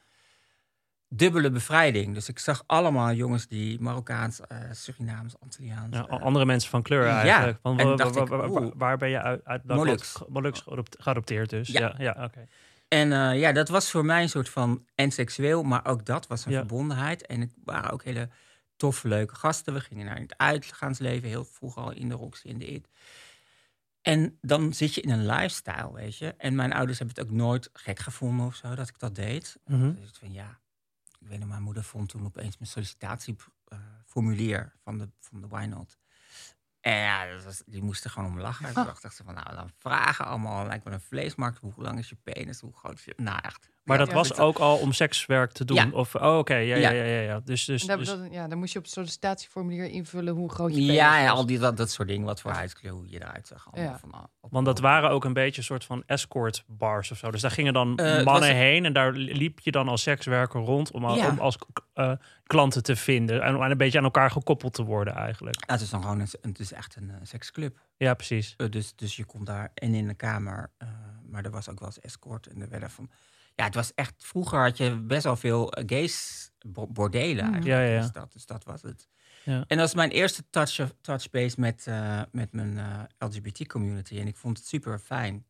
dubbele bevrijding. Dus ik zag allemaal jongens die Marokkaans, eh, Surinaams, Antilliaans. Ja, eh, andere mensen van kleur ja, eigenlijk. Want en wa- dacht wa- ik, wa- wa- oeh. waar ben je uit? uit Molux. Molux geadop- geadopteerd dus. Ja. Ja, ja, oké. En eh, ja, dat was voor mij een soort van en seksueel, maar ook dat was een Ja. verbondenheid. En het waren ook hele toffe, leuke gasten. We gingen naar het uitgaansleven, heel vroeg al in de Roxy en de IT. En dan zit je in een lifestyle, weet je. En mijn ouders hebben het ook nooit gek gevonden of zo, dat ik dat deed. Dus ik van ja, ik weet nog, mijn moeder vond toen opeens mijn eh, formulier van de, van de Why Not. En ja, dat was, die moesten gewoon om lachen. Ik dacht echt zo van, nou, dan vragen allemaal, lijkt me een vleesmarkt. Hoe lang is je penis? Hoe groot is je... Nou, echt. Maar Ja, dat ja, was ook al om sekswerk te doen? Ja. Of, oh, oké, ja, ja, Ja. ja, ja, ja. Dus, dus, dus dat- ja, dan moest je op het sollicitatieformulier invullen hoe groot je penis Ja, ja, al die, dat, dat soort dingen. Wat voor huidskleur, hoe je eruit zag. allemaal Ja. Van, op- Want dat waren ook een beetje een soort van escort bars of zo. Dus daar gingen dan Eh, mannen was- heen en daar liep je dan als sekswerker rond om, al- Ja. om als eh, klanten te vinden en, en een beetje aan elkaar gekoppeld te worden eigenlijk. Ja, het is dan gewoon een, het is echt een eh, seksclub. Ja, precies. Eh, dus, dus je komt daar en in de kamer. eh, maar er was ook wel eens escort. En er werden van. Ja, het was echt. Vroeger had je best wel veel gays bo- bordelen. Mm. Eigenlijk. Ja, ja, ja. Dus, dat, dus dat was het. Ja. En dat was mijn eerste touch of, touchbase met, eh, met mijn eh, LGBT-community. En ik vond het super fijn.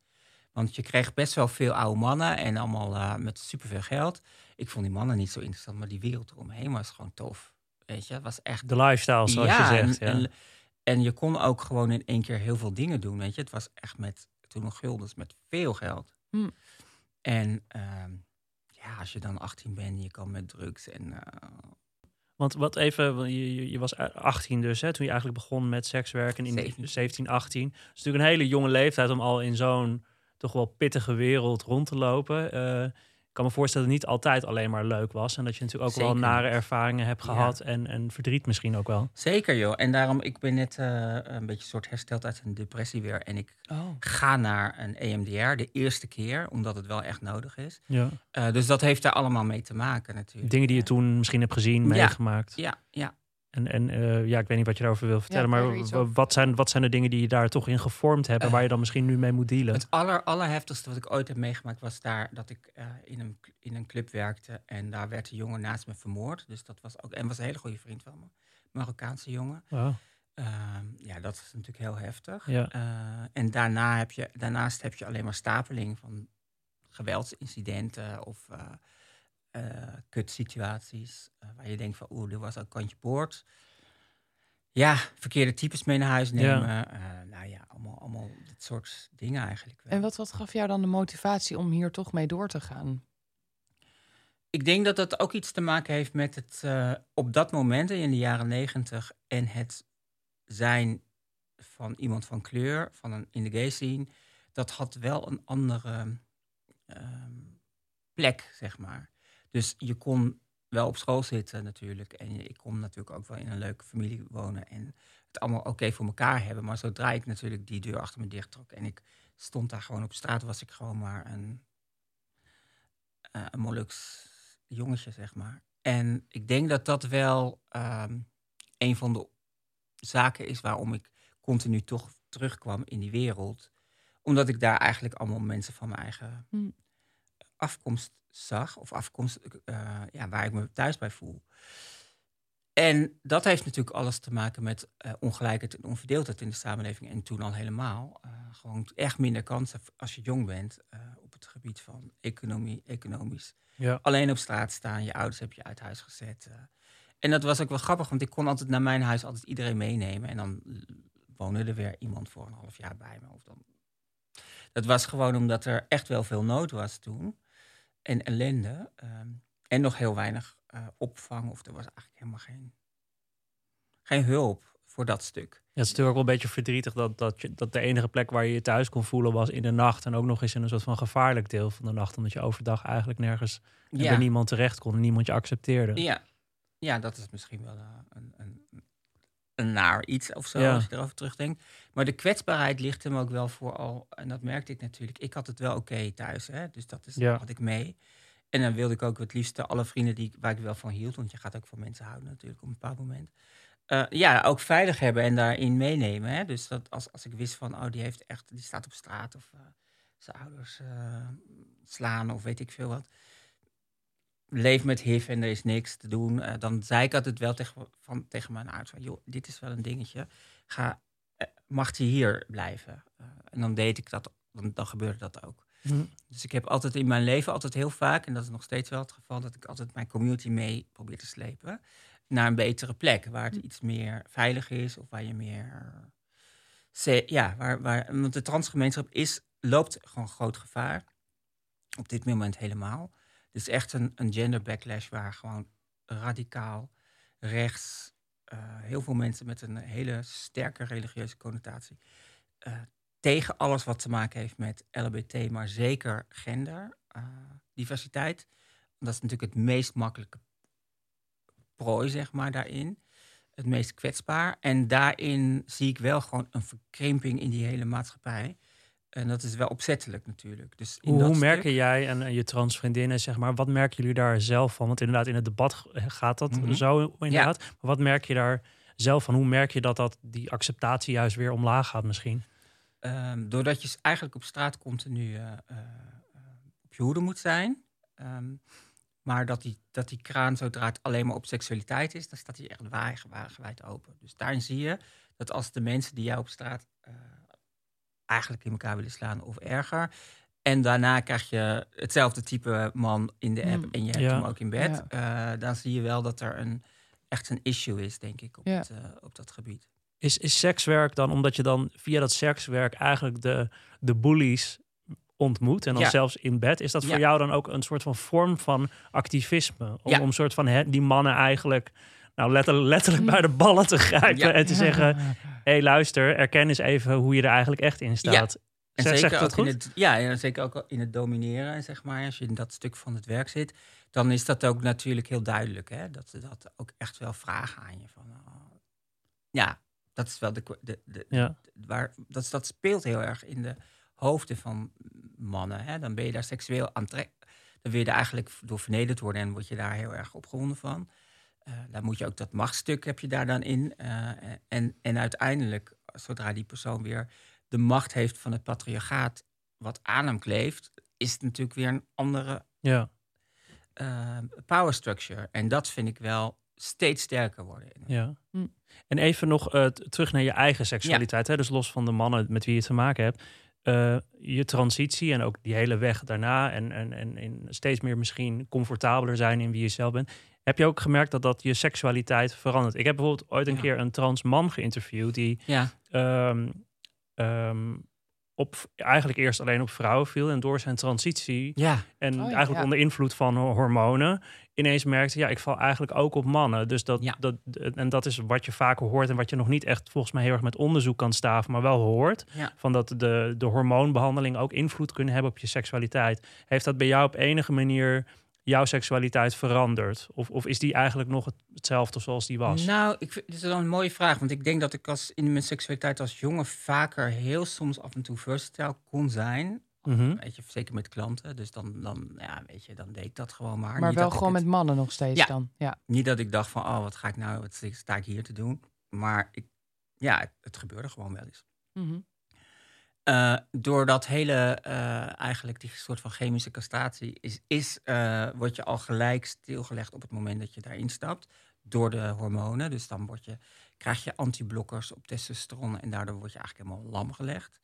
Want je kreeg best wel veel oude mannen en allemaal eh, met superveel geld. Ik vond die mannen niet zo interessant, maar die wereld eromheen was gewoon tof. Weet je, het was echt De lifestyle, zoals je zegt. en, ja. en, en je kon ook gewoon in één keer heel veel dingen doen. Weet je, het was echt met toen nog guldens met veel geld. Hm. En ehm, ja, als je dan 18 bent, je kan met drugs en eh, Want wat even, je, je, je was 18 dus, hè, toen je eigenlijk begon met sekswerken in 17. 17, 18. Dat is natuurlijk een hele jonge leeftijd om al in zo'n toch wel pittige wereld rond te lopen. Eh, ik kan me voorstellen dat het niet altijd alleen maar leuk was. En dat je natuurlijk ook wel nare ervaringen hebt Ja. gehad en, en verdriet misschien ook wel. zeker joh. En daarom, ik ben net eh, een beetje soort hersteld uit een depressie weer. En ik Oh. ga naar een EMDR de eerste keer, omdat het wel echt nodig is. Ja. Eh, dus dat heeft daar allemaal mee te maken natuurlijk. Dingen die je toen misschien hebt gezien, Ja. meegemaakt. Ja, ja. En, en eh, ja, ik weet niet wat je daarover wil vertellen, maar wat zijn, wat zijn de dingen die je daar toch in gevormd hebben, waar je dan misschien nu mee moet dealen? Het aller, allerheftigste wat ik ooit heb meegemaakt was daar dat ik eh, in, een, in een club werkte. En daar werd een jongen naast me vermoord. Dus dat was ook. En was een hele goede vriend van me. Marokkaanse jongen. Ehm, ja, dat is natuurlijk heel heftig. Ja. Eh, en daarna heb je, daarnaast heb je alleen maar stapeling van geweldsincidenten of eh eh, kutsituaties. eh, waar je denkt van, oeh, dit was een kantje boord. Ja, verkeerde types mee naar huis nemen. eh, nou ja, allemaal, allemaal dit soort dingen eigenlijk. wel. En wat, wat gaf jou dan de motivatie om hier toch mee door te gaan? Ik denk dat dat ook iets te maken heeft met het eh, op dat moment in de jaren negentig en het zijn van iemand van kleur, van een in de gay scene, dat had wel een andere ehm, plek, zeg maar. Dus je kon wel op school zitten natuurlijk en ik kon natuurlijk ook wel in een leuke familie wonen en het allemaal oké voor elkaar hebben. Maar zodra ik natuurlijk die deur achter me dicht trok en ik stond daar gewoon op straat, was ik gewoon maar een, eh, een Molux jongetje, zeg maar. En ik denk dat dat wel ehm, een van de zaken is waarom ik continu toch terugkwam in die wereld. Omdat ik daar eigenlijk allemaal mensen van mijn eigen Hm. Afkomst zag. Of afkomst eh, ja, waar ik me thuis bij voel. En dat heeft natuurlijk alles te maken met eh, ongelijkheid en onverdeeldheid in de samenleving. En toen al helemaal. eh, gewoon echt minder kansen als je jong bent op het gebied van economie, economisch. Ja. Alleen op straat staan, je ouders heb je uit huis gezet. En dat was ook wel grappig, want ik kon altijd naar mijn huis altijd iedereen meenemen. En dan woonde er weer iemand voor een half jaar bij me. Of dan... Dat was gewoon omdat er echt wel veel nood was toen. En ellende. ehm, en nog heel weinig eh, opvang. Of er was eigenlijk helemaal geen, geen hulp voor dat stuk. Ja, het is natuurlijk ook wel een beetje verdrietig dat, dat, je, dat de enige plek waar je je thuis kon voelen was in de nacht. En ook nog eens in een soort van gevaarlijk deel van de nacht. Omdat je overdag eigenlijk nergens en bij niemand terecht kon en niemand je accepteerde. Ja, ja dat is misschien wel eh, een, een, een naar iets of zo, Ja. als je erover terugdenkt. Maar de kwetsbaarheid ligt hem ook wel vooral, en dat merkte ik natuurlijk. Ik had het wel oké thuis, hè? dus dat is, Ja. had ik mee. En dan wilde ik ook het liefste alle vrienden die, waar ik wel van hield, want je gaat ook van mensen houden natuurlijk op een bepaald moment. eh, ja, ook veilig hebben en daarin meenemen. Hè? Dus dat als, als ik wist van, oh, die heeft echt, die staat op straat of eh, zijn ouders eh, slaan of weet ik veel wat leef met HIV en er is niks te doen, eh, dan zei ik altijd wel tegen, van, tegen mijn arts: van, joh, dit is wel een dingetje. Ga, eh, mag hij hier blijven? Eh, en dan deed ik dat, dan, dan gebeurde dat ook. Hm. Dus ik heb altijd in mijn leven, altijd heel vaak, en dat is nog steeds wel het geval, dat ik altijd mijn community mee probeer te slepen naar een betere plek, waar het iets meer veilig is of waar je meer. Ja, waar, waar, want de transgemeenschap is, loopt gewoon groot gevaar. Op dit moment helemaal. Het is echt een, een gender backlash waar gewoon radicaal rechts eh, heel veel mensen met een hele sterke religieuze connotatie eh, tegen alles wat te maken heeft met LBT, maar zeker gender, eh, diversiteit. Dat is natuurlijk het meest makkelijke prooi, zeg maar, daarin. Het meest kwetsbaar. En daarin zie ik wel gewoon een verkrimping in die hele maatschappij. En dat is wel opzettelijk natuurlijk. Dus in Hoe, dat hoe stuk- merken jij en, en je transvriendinnen, zeg maar, wat merken jullie daar zelf van? Want inderdaad, in het debat g- gaat dat Mhm. zo inderdaad. Maar wat merk je daar zelf van? Hoe merk je dat, dat die acceptatie juist weer omlaag gaat misschien? Ehm, doordat je eigenlijk op straat continu eh, eh, eh, op je hoede moet zijn. Ehm, maar dat die, dat die kraan, zodra het alleen maar op seksualiteit is, dan staat die echt wagen, wagenwijd open. Dus daarin zie je dat als de mensen die jou op straat eh, eigenlijk in elkaar willen slaan of erger. En daarna krijg je hetzelfde type man in de app Mm. en je hebt Ja. hem ook in bed. eh, dan zie je wel dat er een, echt een issue is, denk ik, op, Ja. het, eh, op dat gebied. Is, is sekswerk dan, omdat je dan via dat sekswerk eigenlijk de, de bullies ontmoet en dan Ja. zelfs in bed, is dat voor Ja. jou dan ook een soort van vorm van activisme? Om, Ja. om soort van hè, die mannen eigenlijk nou, letterlijk, letterlijk bij de ballen te grijpen Ja. en te zeggen: hé, [LAUGHS] hey, luister, erken eens even hoe je er eigenlijk echt in staat. En Zeg- zeker dat ook in goed? het, ja, en zeker ook in het domineren, zeg maar. Als je in dat stuk van het werk zit, dan is dat ook natuurlijk heel duidelijk. Hè? Dat ze dat ook echt wel vragen aan je. Van, oh, ja, dat is wel de, de, de, Ja. waar, dat, dat speelt heel erg in de hoofden van mannen. Hè? Dan ben je daar seksueel aantrek. Dan wil je er eigenlijk door vernederd worden en word je daar heel erg opgewonden van. Eh daar moet je ook dat machtstuk heb je daar dan in. Eh, en, en uiteindelijk, zodra die persoon weer de macht heeft van het patriarchaat, wat aan hem kleeft, is het natuurlijk weer een andere Ja. eh, power structure. En dat vind ik wel steeds sterker worden. Ja. Hm. En even nog terug naar je eigen seksualiteit. Hè? Dus los van de mannen met wie je te maken hebt. Eh, je transitie en ook die hele weg daarna. En, en, en, en steeds meer misschien comfortabeler zijn in wie je zelf bent. Heb je ook gemerkt dat dat je seksualiteit verandert? Ik heb bijvoorbeeld ooit een Ja. keer een trans man geïnterviewd. Die Ja, ehm, ehm, op, eigenlijk eerst alleen op vrouwen viel. En door zijn transitie ja, en Oh ja, eigenlijk ja. onder invloed van ho- hormonen ineens merkte, ja, ik val eigenlijk ook op mannen. Dus dat, Ja. dat, en dat is wat je vaker hoort en wat je nog niet echt volgens mij heel erg met onderzoek kan staven, maar wel hoort. Ja. Van dat de, de hormoonbehandeling ook invloed kunnen hebben op je seksualiteit. Heeft dat bij jou op enige manier jouw seksualiteit veranderd? Of, of is die eigenlijk nog het- hetzelfde zoals die was? Nou, ik vind, dit is wel een mooie vraag. Want ik denk dat ik als, in mijn seksualiteit als jongen vaker heel soms af en toe versatile kon zijn. Mhm. Weet je, zeker met klanten. Dus dan, dan, ja, weet je, dan deed ik dat gewoon maar. Maar Niet wel gewoon het- met mannen nog steeds Ja. dan. Ja. Niet dat ik dacht van, oh, wat ga ik nou, wat sta ik hier te doen? Maar ik, ja, het, het gebeurde gewoon wel eens. Mhm. Eh, door dat hele, eh, eigenlijk die soort van chemische castratie, is, is, eh, word je al gelijk stilgelegd op het moment dat je daarin stapt. Door de hormonen. Dus dan word je, krijg je antiblokkers op testosteron en daardoor word je eigenlijk helemaal lam gelegd.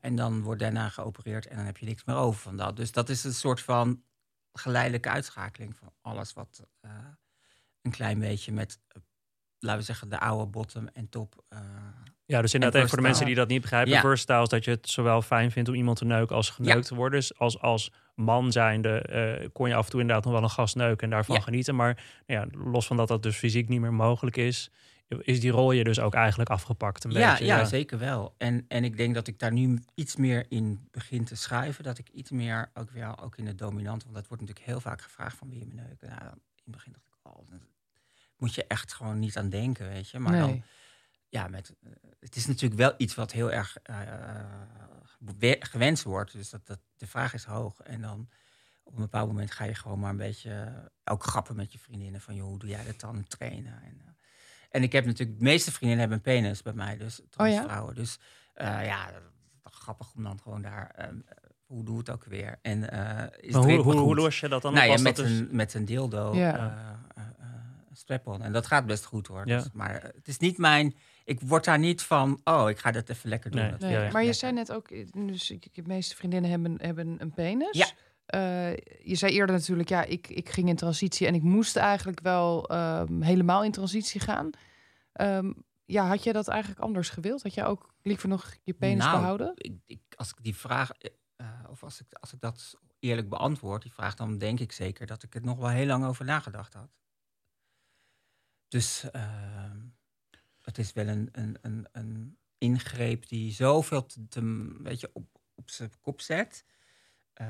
En dan wordt daarna geopereerd en dan heb je niks meer over van dat. Dus dat is een soort van geleidelijke uitschakeling van alles wat een klein beetje met, laten we zeggen, de oude bottom en top. Ja, dus inderdaad, En even voor de mensen die dat niet begrijpen. Ja. Versatile is dat je het zowel fijn vindt om iemand te neuken als geneukt te worden. Dus als, als man zijnde eh, kon je af en toe inderdaad nog wel een gast neuken en daarvan Ja. genieten. Maar nou ja, los van dat dat dus fysiek niet meer mogelijk is, is die rol je dus ook eigenlijk afgepakt een ja, beetje. ja, zeker wel. En, en ik denk dat ik daar nu iets meer in begin te schuiven. Dat ik iets meer ook weer ook in het dominant. Want dat wordt natuurlijk heel vaak gevraagd van wie je me neuken. Nou, in het begin dacht ik, oh, moet je echt gewoon niet aan denken, weet je. Maar nee. dan, ja, met, eh, het is natuurlijk wel iets wat heel erg eh, we- gewenst wordt. Dus dat, dat, de vraag is hoog. En dan op een bepaald moment ga je gewoon maar een beetje eh, ook grappen met je vriendinnen. Van, joh, hoe doe jij dat dan? Trainen. En, eh, en ik heb natuurlijk, de meeste vriendinnen hebben een penis bij mij. Dus trans ja? vrouwen. Dus eh, ja, dat is toch grappig om dan gewoon daar... eh, hoe doe het ook weer? En eh is Maar het hoe, hoe, los je dat dan nou op? ja, met, dat dus- een, met een dildo, Ja. eh, eh, eh, strap-on. En dat gaat best goed hoor. Ja. Dus, maar eh, het is niet mijn... Ik word daar niet van, oh, ik ga dat even lekker doen. Nee. Nee, maar je lekker. zei net ook, eh, dus ik- de meeste vriendinnen hebben, hebben een penis. Ja. Eh, je zei eerder natuurlijk, ja, ik, ik ging in transitie en ik moest eigenlijk wel ehm, helemaal in transitie gaan. Ehm, ja, had jij dat eigenlijk anders gewild? Had jij ook liever nog je penis Nou, behouden? Ik, ik, als ik die vraag, eh, eh, of als ik, als ik dat eerlijk beantwoord, die vraag, dan denk ik zeker dat ik het nog wel heel lang over nagedacht had. Dus ehm, het is wel een, een, een, een ingreep die zoveel te, te, weet je, op, op zijn kop zet. Uh,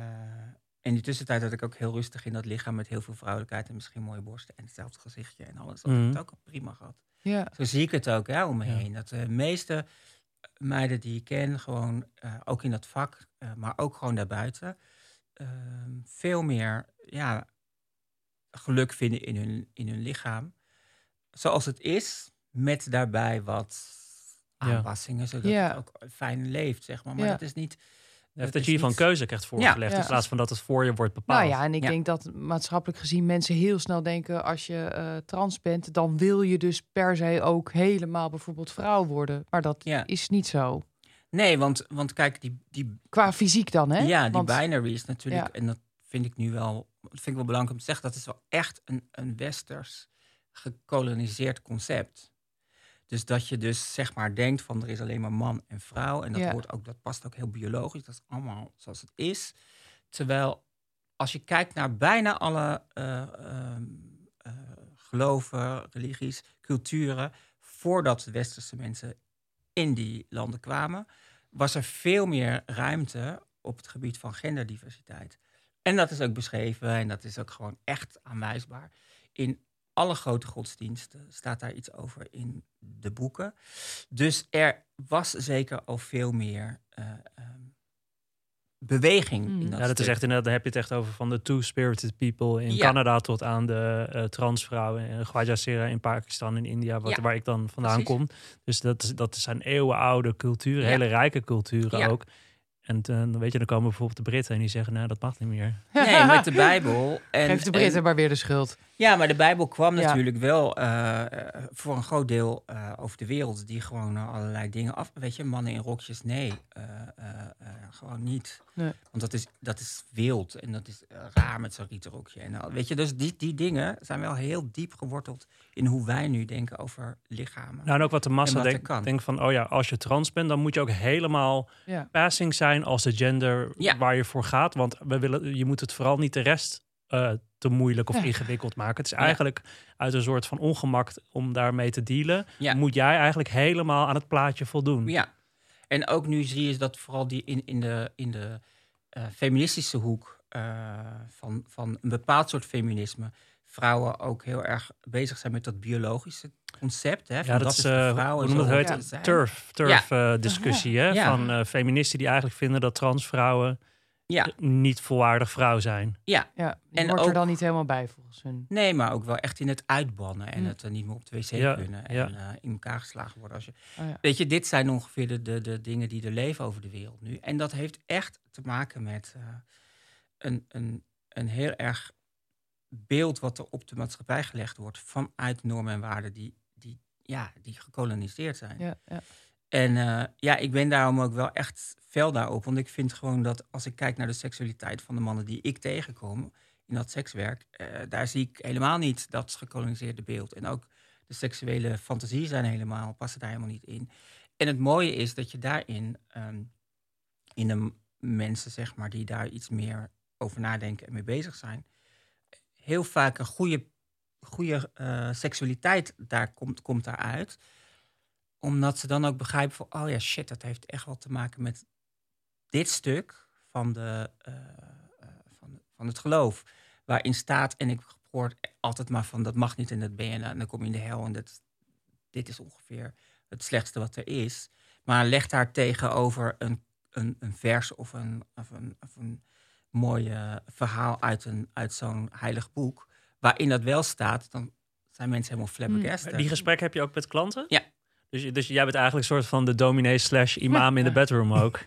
in die tussentijd had ik ook heel rustig in dat lichaam met heel veel vrouwelijkheid en misschien mooie borsten en hetzelfde gezichtje en alles. Dat mm. ik het ook prima gehad. Ja. Zo zie ik het ook ja, om me heen. Dat de meeste meiden die ik ken, gewoon uh, ook in dat vak, uh, maar ook gewoon daarbuiten, ehm, veel meer ja, geluk vinden in hun, in hun lichaam. Zoals het is, met daarbij wat aanpassingen, zodat Ja. het ook fijn leeft, zeg maar. Maar Ja. dat is niet... Dat, is je hiervan niet- keuze krijgt voorgelegd. Ja. In plaats van dat het voor je wordt bepaald. Nou ja, en ik Ja. denk dat maatschappelijk gezien mensen heel snel denken... als je eh, trans bent, dan wil je dus per se ook helemaal bijvoorbeeld vrouw worden. Maar dat Ja. is niet zo. Nee, want, want kijk, die, die, Qua fysiek dan, hè? ja, die Want- binary is natuurlijk... Ja. En dat vind ik nu wel... Dat vind ik wel belangrijk om te zeggen. Dat is wel echt een, een westers gekoloniseerd concept. Dus dat je dus zeg maar denkt van er is alleen maar man en vrouw. En dat, Ja. hoort ook, dat past ook heel biologisch. Dat is allemaal zoals het is. Terwijl als je kijkt naar bijna alle eh, ehm, eh, geloven, religies, culturen... voordat de westerse mensen in die landen kwamen... was er veel meer ruimte op het gebied van genderdiversiteit. En dat is ook beschreven en dat is ook gewoon echt aanwijsbaar. In alle grote godsdiensten staat daar iets over in de boeken. Dus er was zeker al veel meer eh, ehm, beweging in dat Ja, dat is echt inderdaad, dan heb je het echt over van de two-spirited people in Ja. Canada tot aan de eh, transvrouwen en Gwajasera in Pakistan en India, wat, Ja, waar ik dan vandaan precies. kom. Dus dat, is- dat zijn eeuwenoude culturen, Ja. hele rijke culturen Ja. ook. En eh, dan weet je, dan komen bijvoorbeeld de Britten en die zeggen, nou, dat mag niet meer. Nee, [LAUGHS] met de Bijbel. En, Geef de Britten en- maar weer de schuld. Ja, maar de Bijbel kwam Ja. natuurlijk wel eh, eh, voor een groot deel eh, over de wereld. Die gewoon allerlei dingen af. Weet je, mannen in rokjes, nee. eh, eh, eh, gewoon niet. Nee. Want dat is, dat is wild en dat is raar met zo'n rietenrokje. En, al. weet je, dus die, die dingen zijn wel heel diep geworteld in hoe wij nu denken over lichamen. Nou, en ook wat de massa denkt, kan. denkt van, oh ja, als je trans bent, dan moet je ook helemaal Ja. passing zijn als de gender Ja. waar je voor gaat. Want we willen, je moet het vooral niet de rest eh, te moeilijk of Ja. ingewikkeld maken. Het is Ja. eigenlijk uit een soort van ongemak om daarmee te dealen. Moet jij eigenlijk helemaal aan het plaatje voldoen. Ja, en ook nu zie je dat vooral die in, in de, in de eh, feministische hoek eh, van, van een bepaald soort feminisme vrouwen ook heel erg bezig zijn met dat biologische concept. Hè, van Ja, dat, is, de eh, vrouw hoe en noem zo het, turf, turf eh, discussie hè? Ja. van eh, feministen die eigenlijk vinden dat transvrouwen Ja, niet volwaardig vrouw zijn. ja, Ja, En hoort er ook- dan niet helemaal bij volgens hun. nee, maar ook wel echt in het uitbannen en Mm. het niet meer op de wc Ja, kunnen en ja. eh, in elkaar geslagen worden. Als je... Oh ja. Weet je, dit zijn ongeveer de, de, de dingen die er leven over de wereld nu. En dat heeft echt te maken met eh, een, een, een heel erg beeld wat er op de maatschappij gelegd wordt vanuit normen en waarden die, die, ja, die gekoloniseerd zijn. Ja, ja. En eh, ja, ik ben daarom ook wel echt fel daarop. Want ik vind gewoon dat als ik kijk naar de seksualiteit van de mannen die ik tegenkom in dat sekswerk, eh, daar zie ik helemaal niet dat gekoloniseerde beeld. En ook de seksuele fantasie zijn helemaal, passen daar helemaal niet in. En het mooie is dat je daarin, ehm, in de mensen zeg maar, die daar iets meer over nadenken en mee bezig zijn, heel vaak een goede, goede eh, seksualiteit daar komt, komt daaruit omdat ze dan ook begrijpen van, oh ja, shit, dat heeft echt wel te maken met dit stuk van, de, eh, eh, van, van het geloof. Waarin staat, en ik hoor altijd maar van, dat mag niet en dat ben je, en dan kom je in de hel en dat, dit is ongeveer het slechtste wat er is. Maar leg daar tegenover een, een, een vers of een, of een, of een mooi eh, verhaal uit, een, uit zo'n heilig boek, waarin dat wel staat, dan zijn mensen helemaal flabbergasted. Die gesprekken heb je ook met klanten? Ja. Dus, dus jij bent eigenlijk een soort van de dominee slash imam in de [LAUGHS] bedroom ook.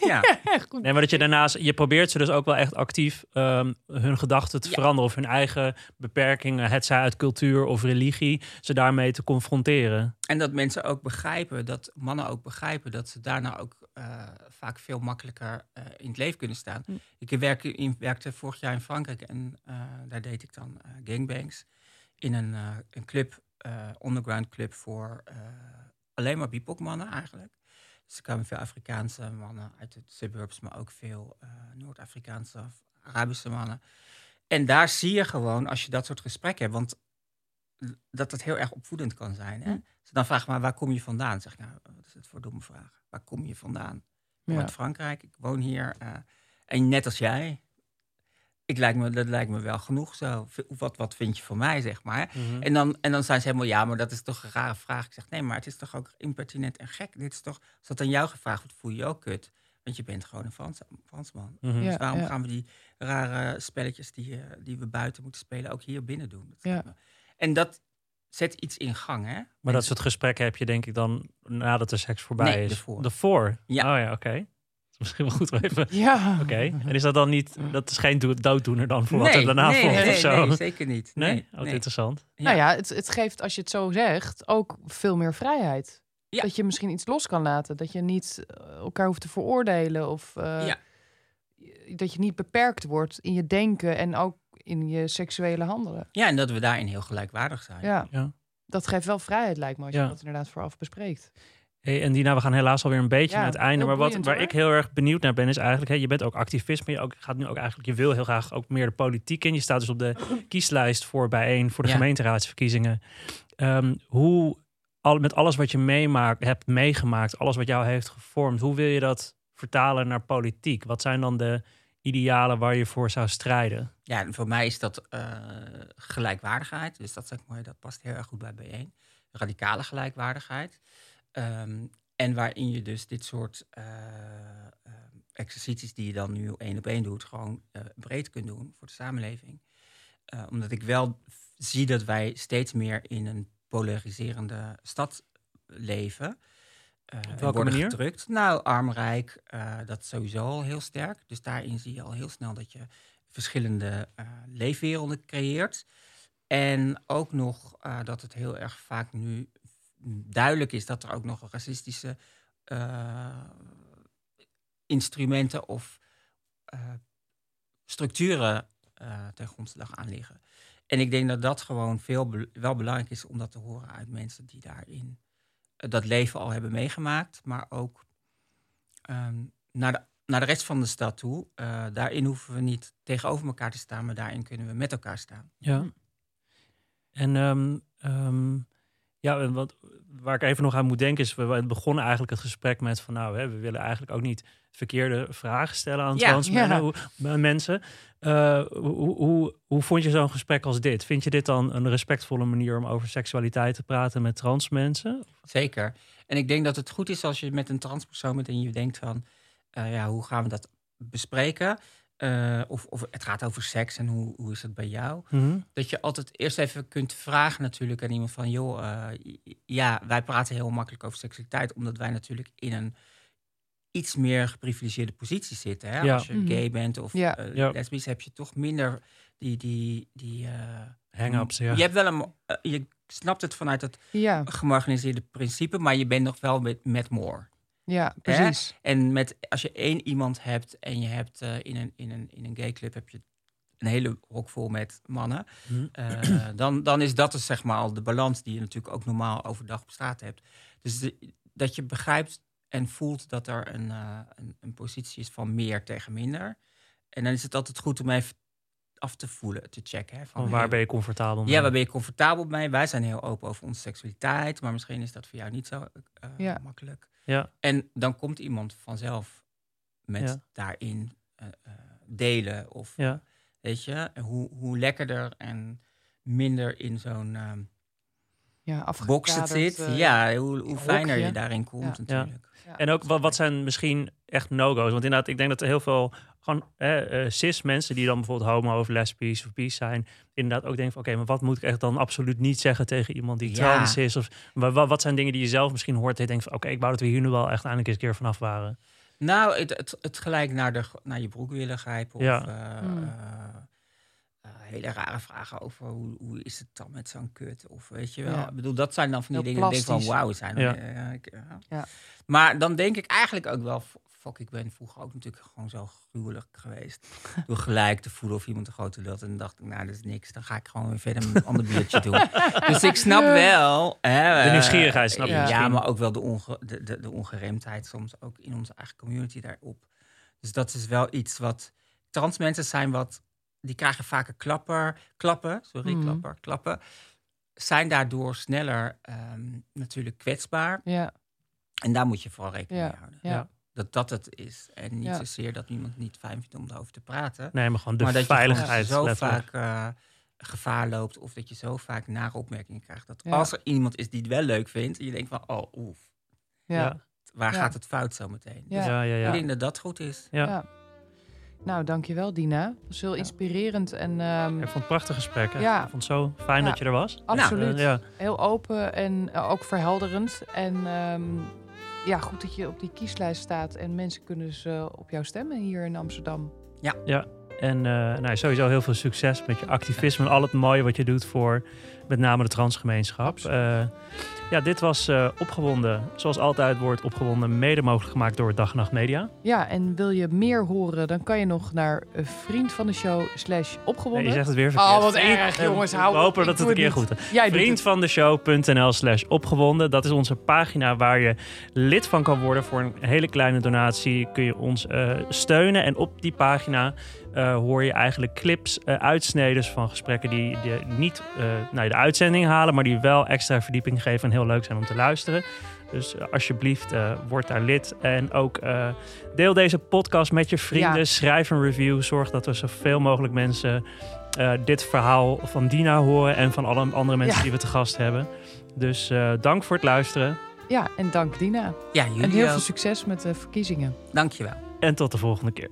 Ja. [LAUGHS] Goed. Nee, maar dat je daarnaast, je probeert ze dus ook wel echt actief ehm, hun gedachten te Ja. veranderen of hun eigen beperkingen, het zij uit cultuur of religie, ze daarmee te confronteren. En dat mensen ook begrijpen, dat mannen ook begrijpen, dat ze daarna ook eh, vaak veel makkelijker eh, in het leven kunnen staan. Hm. Ik werkte, in, werkte vorig jaar in Frankrijk en eh, daar deed ik dan gangbangs in een, een club, underground club voor alleen maar BIPOC-mannen eigenlijk. Dus er kwamen veel Afrikaanse mannen uit de suburbs, maar ook veel eh, Noord-Afrikaanse of Arabische mannen. En daar zie je gewoon, als je dat soort gesprekken hebt, want dat het heel erg opvoedend kan zijn. Hè? Hm. Dus dan vraag maar, waar kom je vandaan? Zeg ik, nou, wat is het voor domme vraag? Waar kom je vandaan? Ik kom Ja. uit Frankrijk, ik woon hier. eh, en net als jij, ik lijkt me, dat lijkt me wel genoeg zo. Wat, wat vind je van mij, zeg maar? Mhm. En dan, en dan zijn ze helemaal, ja, maar dat is toch een rare vraag. Ik zeg, nee, maar het is toch ook impertinent en gek. Dit is toch, als dat aan jou gevraagd wordt, voel je je ook kut. Want je bent gewoon een Frans, Fransman. Mhm. Ja. Dus waarom gaan we die rare spelletjes die, eh, die we buiten moeten spelen ook hier binnen doen? Dat Ja. En dat zet iets in gang, hè? Maar dat soort gesprekken heb je denk ik dan nadat de seks voorbij Nee, is. Daarvoor? Ja. Oh ja, oké. Misschien wel goed om even... Ja. Oké. En is dat dan niet... Dat is geen do- dooddoener dan voor wat er daarna nee, volgt nee, of zo? nee, zeker niet. Nee? Nee, Oh, nee. interessant. Nou ja, het, het geeft, als je het zo zegt, ook veel meer vrijheid. Ja. Dat je misschien iets los kan laten. Dat je niet eh, elkaar hoeft te veroordelen. Of eh, Ja. dat je niet beperkt wordt in je denken en ook in je seksuele handelen. Ja, en dat we daarin heel gelijkwaardig zijn. Ja. Ja. Dat geeft wel vrijheid, lijkt me, als je dat inderdaad vooraf bespreekt. Hey, en Dina, we gaan helaas alweer een beetje Ja, naar het einde. Maar wat, waar hoor. ik heel erg benieuwd naar ben, is eigenlijk... Je bent ook activist, maar je ook, gaat nu ook eigenlijk... Je wil heel graag ook meer de politiek in. Je staat dus op de [CLEARS THROAT] kieslijst voor bijeen voor de Ja. gemeenteraadsverkiezingen. Ehm, hoe, al, met alles wat je meemaakt, hebt meegemaakt, alles wat jou heeft gevormd... hoe wil je dat vertalen naar politiek? Wat zijn dan de idealen waar je voor zou strijden? Ja, voor mij is dat eh, gelijkwaardigheid. Dus dat zeg mooi, dat past heel erg goed bij bijeen. Radicale gelijkwaardigheid. Ehm, en waarin je dus dit soort eh, eh, exercities die je dan nu één op één doet, gewoon eh, breed kunt doen voor de samenleving. Omdat ik wel zie dat wij steeds meer in een polariserende stad leven. En welke worden manier? gedrukt. Nou, arm-rijk, dat sowieso al heel sterk. Dus daarin zie je al heel snel dat je verschillende leefwerelden creëert. En ook nog dat het heel erg vaak nu duidelijk is dat er ook nog racistische eh, instrumenten of eh, structuren eh ten grondslag aan liggen. En ik denk dat dat gewoon veel wel belangrijk is om dat te horen uit mensen die daarin dat leven al hebben meegemaakt, maar ook ehm, naar, de, naar de rest van de stad toe. Daarin hoeven we niet tegenover elkaar te staan, maar daarin kunnen we met elkaar staan. Ja. En ehm, ehm, ja, en wat, waar ik even nog aan moet denken is, we, we begonnen eigenlijk het gesprek met van nou, hè, we willen eigenlijk ook niet verkeerde vragen stellen aan Ja. trans Ja. mensen. Eh, hoe, hoe, hoe vond je zo'n gesprek als dit? Vind je dit dan een respectvolle manier om over seksualiteit te praten met trans mensen? Zeker. En ik denk dat het goed is als je met een transpersoon bent en je denkt van, eh, ja, hoe gaan we dat bespreken? Eh, of, of het gaat over seks en hoe, hoe is het bij jou? Dat je altijd eerst even kunt vragen natuurlijk aan iemand van... joh, eh, ja, wij praten heel makkelijk over seksualiteit... omdat wij natuurlijk in een iets meer geprivilegeerde positie zitten. Hè? Ja. Als je Mhm. gay bent of Ja. eh, Ja. lesbisch... heb je toch minder die... die, die eh, Hang-ups, ja. Je, hebt wel een, je snapt het vanuit het Ja, gemarginaliseerde principe... maar je bent nog wel met, met more. Ja precies. En met, als je één iemand hebt en je hebt eh, in, een, in, een, in een gay club... heb je een hele hok vol met mannen... Hm. Eh, dan, dan is dat dus zeg maar al de balans die je natuurlijk ook normaal overdag op straat hebt. Dus de- dat je begrijpt en voelt dat er een, eh, een, een positie is van meer tegen minder. En dan is het altijd goed om even af te voelen, te checken. Hè, van, Van waar hey, ben je comfortabel mee? Ja, waar ben je comfortabel mee? Wij zijn heel open over onze seksualiteit, maar misschien is dat voor jou niet zo eh, Ja. makkelijk. Ja, En dan komt iemand vanzelf met Ja. daarin eh, eh, delen of ja. Weet je, hoe, hoe lekkerder en minder in zo'n ehm Ja, box het afgekaderd, zit. eh, ja, hoe, hoe fijner je daarin komt Ja. natuurlijk. ja. En ook wat, wat zijn misschien echt no-go's? Want inderdaad, ik denk dat er heel veel gewoon eh, eh, cis mensen die dan bijvoorbeeld homo of lesbisch of bi zijn, inderdaad ook denken van oké, maar wat moet ik echt dan absoluut niet zeggen tegen iemand die Ja. trans is? Of wa- wa- wat zijn dingen die je zelf misschien hoort en je denkt van oké, ik wou dat we hier nu wel echt eindelijk eens een keer vanaf waren. Nou, het, het, het gelijk naar, de, naar je broek willen grijpen. Of Ja. eh, Hmm. Eh, eh, hele rare vragen over hoe, hoe is het dan met zo'n kut? Of weet je wel. Ja. Ik bedoel, dat zijn dan van die Heel dingen. die Ik denk van plastisch. wauw, zijn Ja. eh, ik, ja. Maar dan denk ik eigenlijk ook wel. Fuck, ik ben vroeger ook natuurlijk gewoon zo gruwelijk geweest. [LAUGHS] Door gelijk te voelen of iemand een grote lult. En dan dacht ik, nou, dat is niks. Dan ga ik gewoon weer verder met een ander biertje doen. [LAUGHS] Dus ik snap wel... Hè, De eh, nieuwsgierigheid snap je Ja, misschien. maar ook wel de, onge, de, de, de ongeremdheid soms ook in onze eigen community daarop. Dus dat is wel iets wat... Trans mensen zijn wat... Die krijgen vaker klapper, klappen, sorry, Mhm. klapper, klappen. zijn daardoor sneller ehm, natuurlijk kwetsbaar. Ja, En daar moet je vooral rekening Ja, mee houden. ja. Dat dat het is. En niet Ja. zozeer dat iemand niet fijn vindt om erover te praten. Nee, maar gewoon de maar dat je veiligheid. zo letterlijk. vaak eh, gevaar loopt. Of dat je zo vaak nare opmerkingen krijgt. Dat Ja. als er iemand is die het wel leuk vindt. En je denkt van, oh oef, ja. Ja. waar Ja. gaat het fout zo meteen? Ja. Dus Ja, ja, ik ja. denk dat dat goed is. ja. Ja. Nou, dankjewel Dina. Dat was heel inspirerend en ehm, Ik vond het een prachtig gesprek. hè. Ja. Ik vond het zo fijn Ja. dat je er was. absoluut Eh, ja. heel open en eh, ook verhelderend. En ehm, ja, goed dat je op die kieslijst staat en mensen kunnen dus eh, op jou stemmen hier in Amsterdam. En eh, nou, sowieso heel veel succes met je activisme en al het mooie wat je doet voor met name de transgemeenschap. Eh, ja, dit was eh, Opgewonden. Zoals altijd wordt Opgewonden mede mogelijk gemaakt door Dag en Nacht Media. Ja, en wil je meer horen, dan kan je nog naar eh, vriend van de show slash Nee, opgewonden. je zegt het weer verkeerd. Oh, wat Vriend- erg, jongens, We hou op, hopen dat het een keer goed is. Jij doet het. Vriendvandeshow.nl slash opgewonden. Dat is onze pagina waar je lid van kan worden. Voor een hele kleine donatie kun je ons eh, steunen. En op die pagina eh, hoor je eigenlijk clips, eh uitsneden van gesprekken die, die niet eh naar de uitzending halen, maar die wel extra verdieping geven en heel leuk zijn om te luisteren. Dus eh, alsjeblieft, eh, word daar lid. En ook eh, deel deze podcast met je vrienden. Ja. Schrijf een review. Zorg dat er zoveel mogelijk mensen eh, dit verhaal van Dina horen en van alle andere mensen Ja. die we te gast hebben. Dus eh, dank voor het luisteren Ja, en dank Dina. Ja, En heel ook. veel succes met de verkiezingen. Dankjewel. en tot de volgende keer.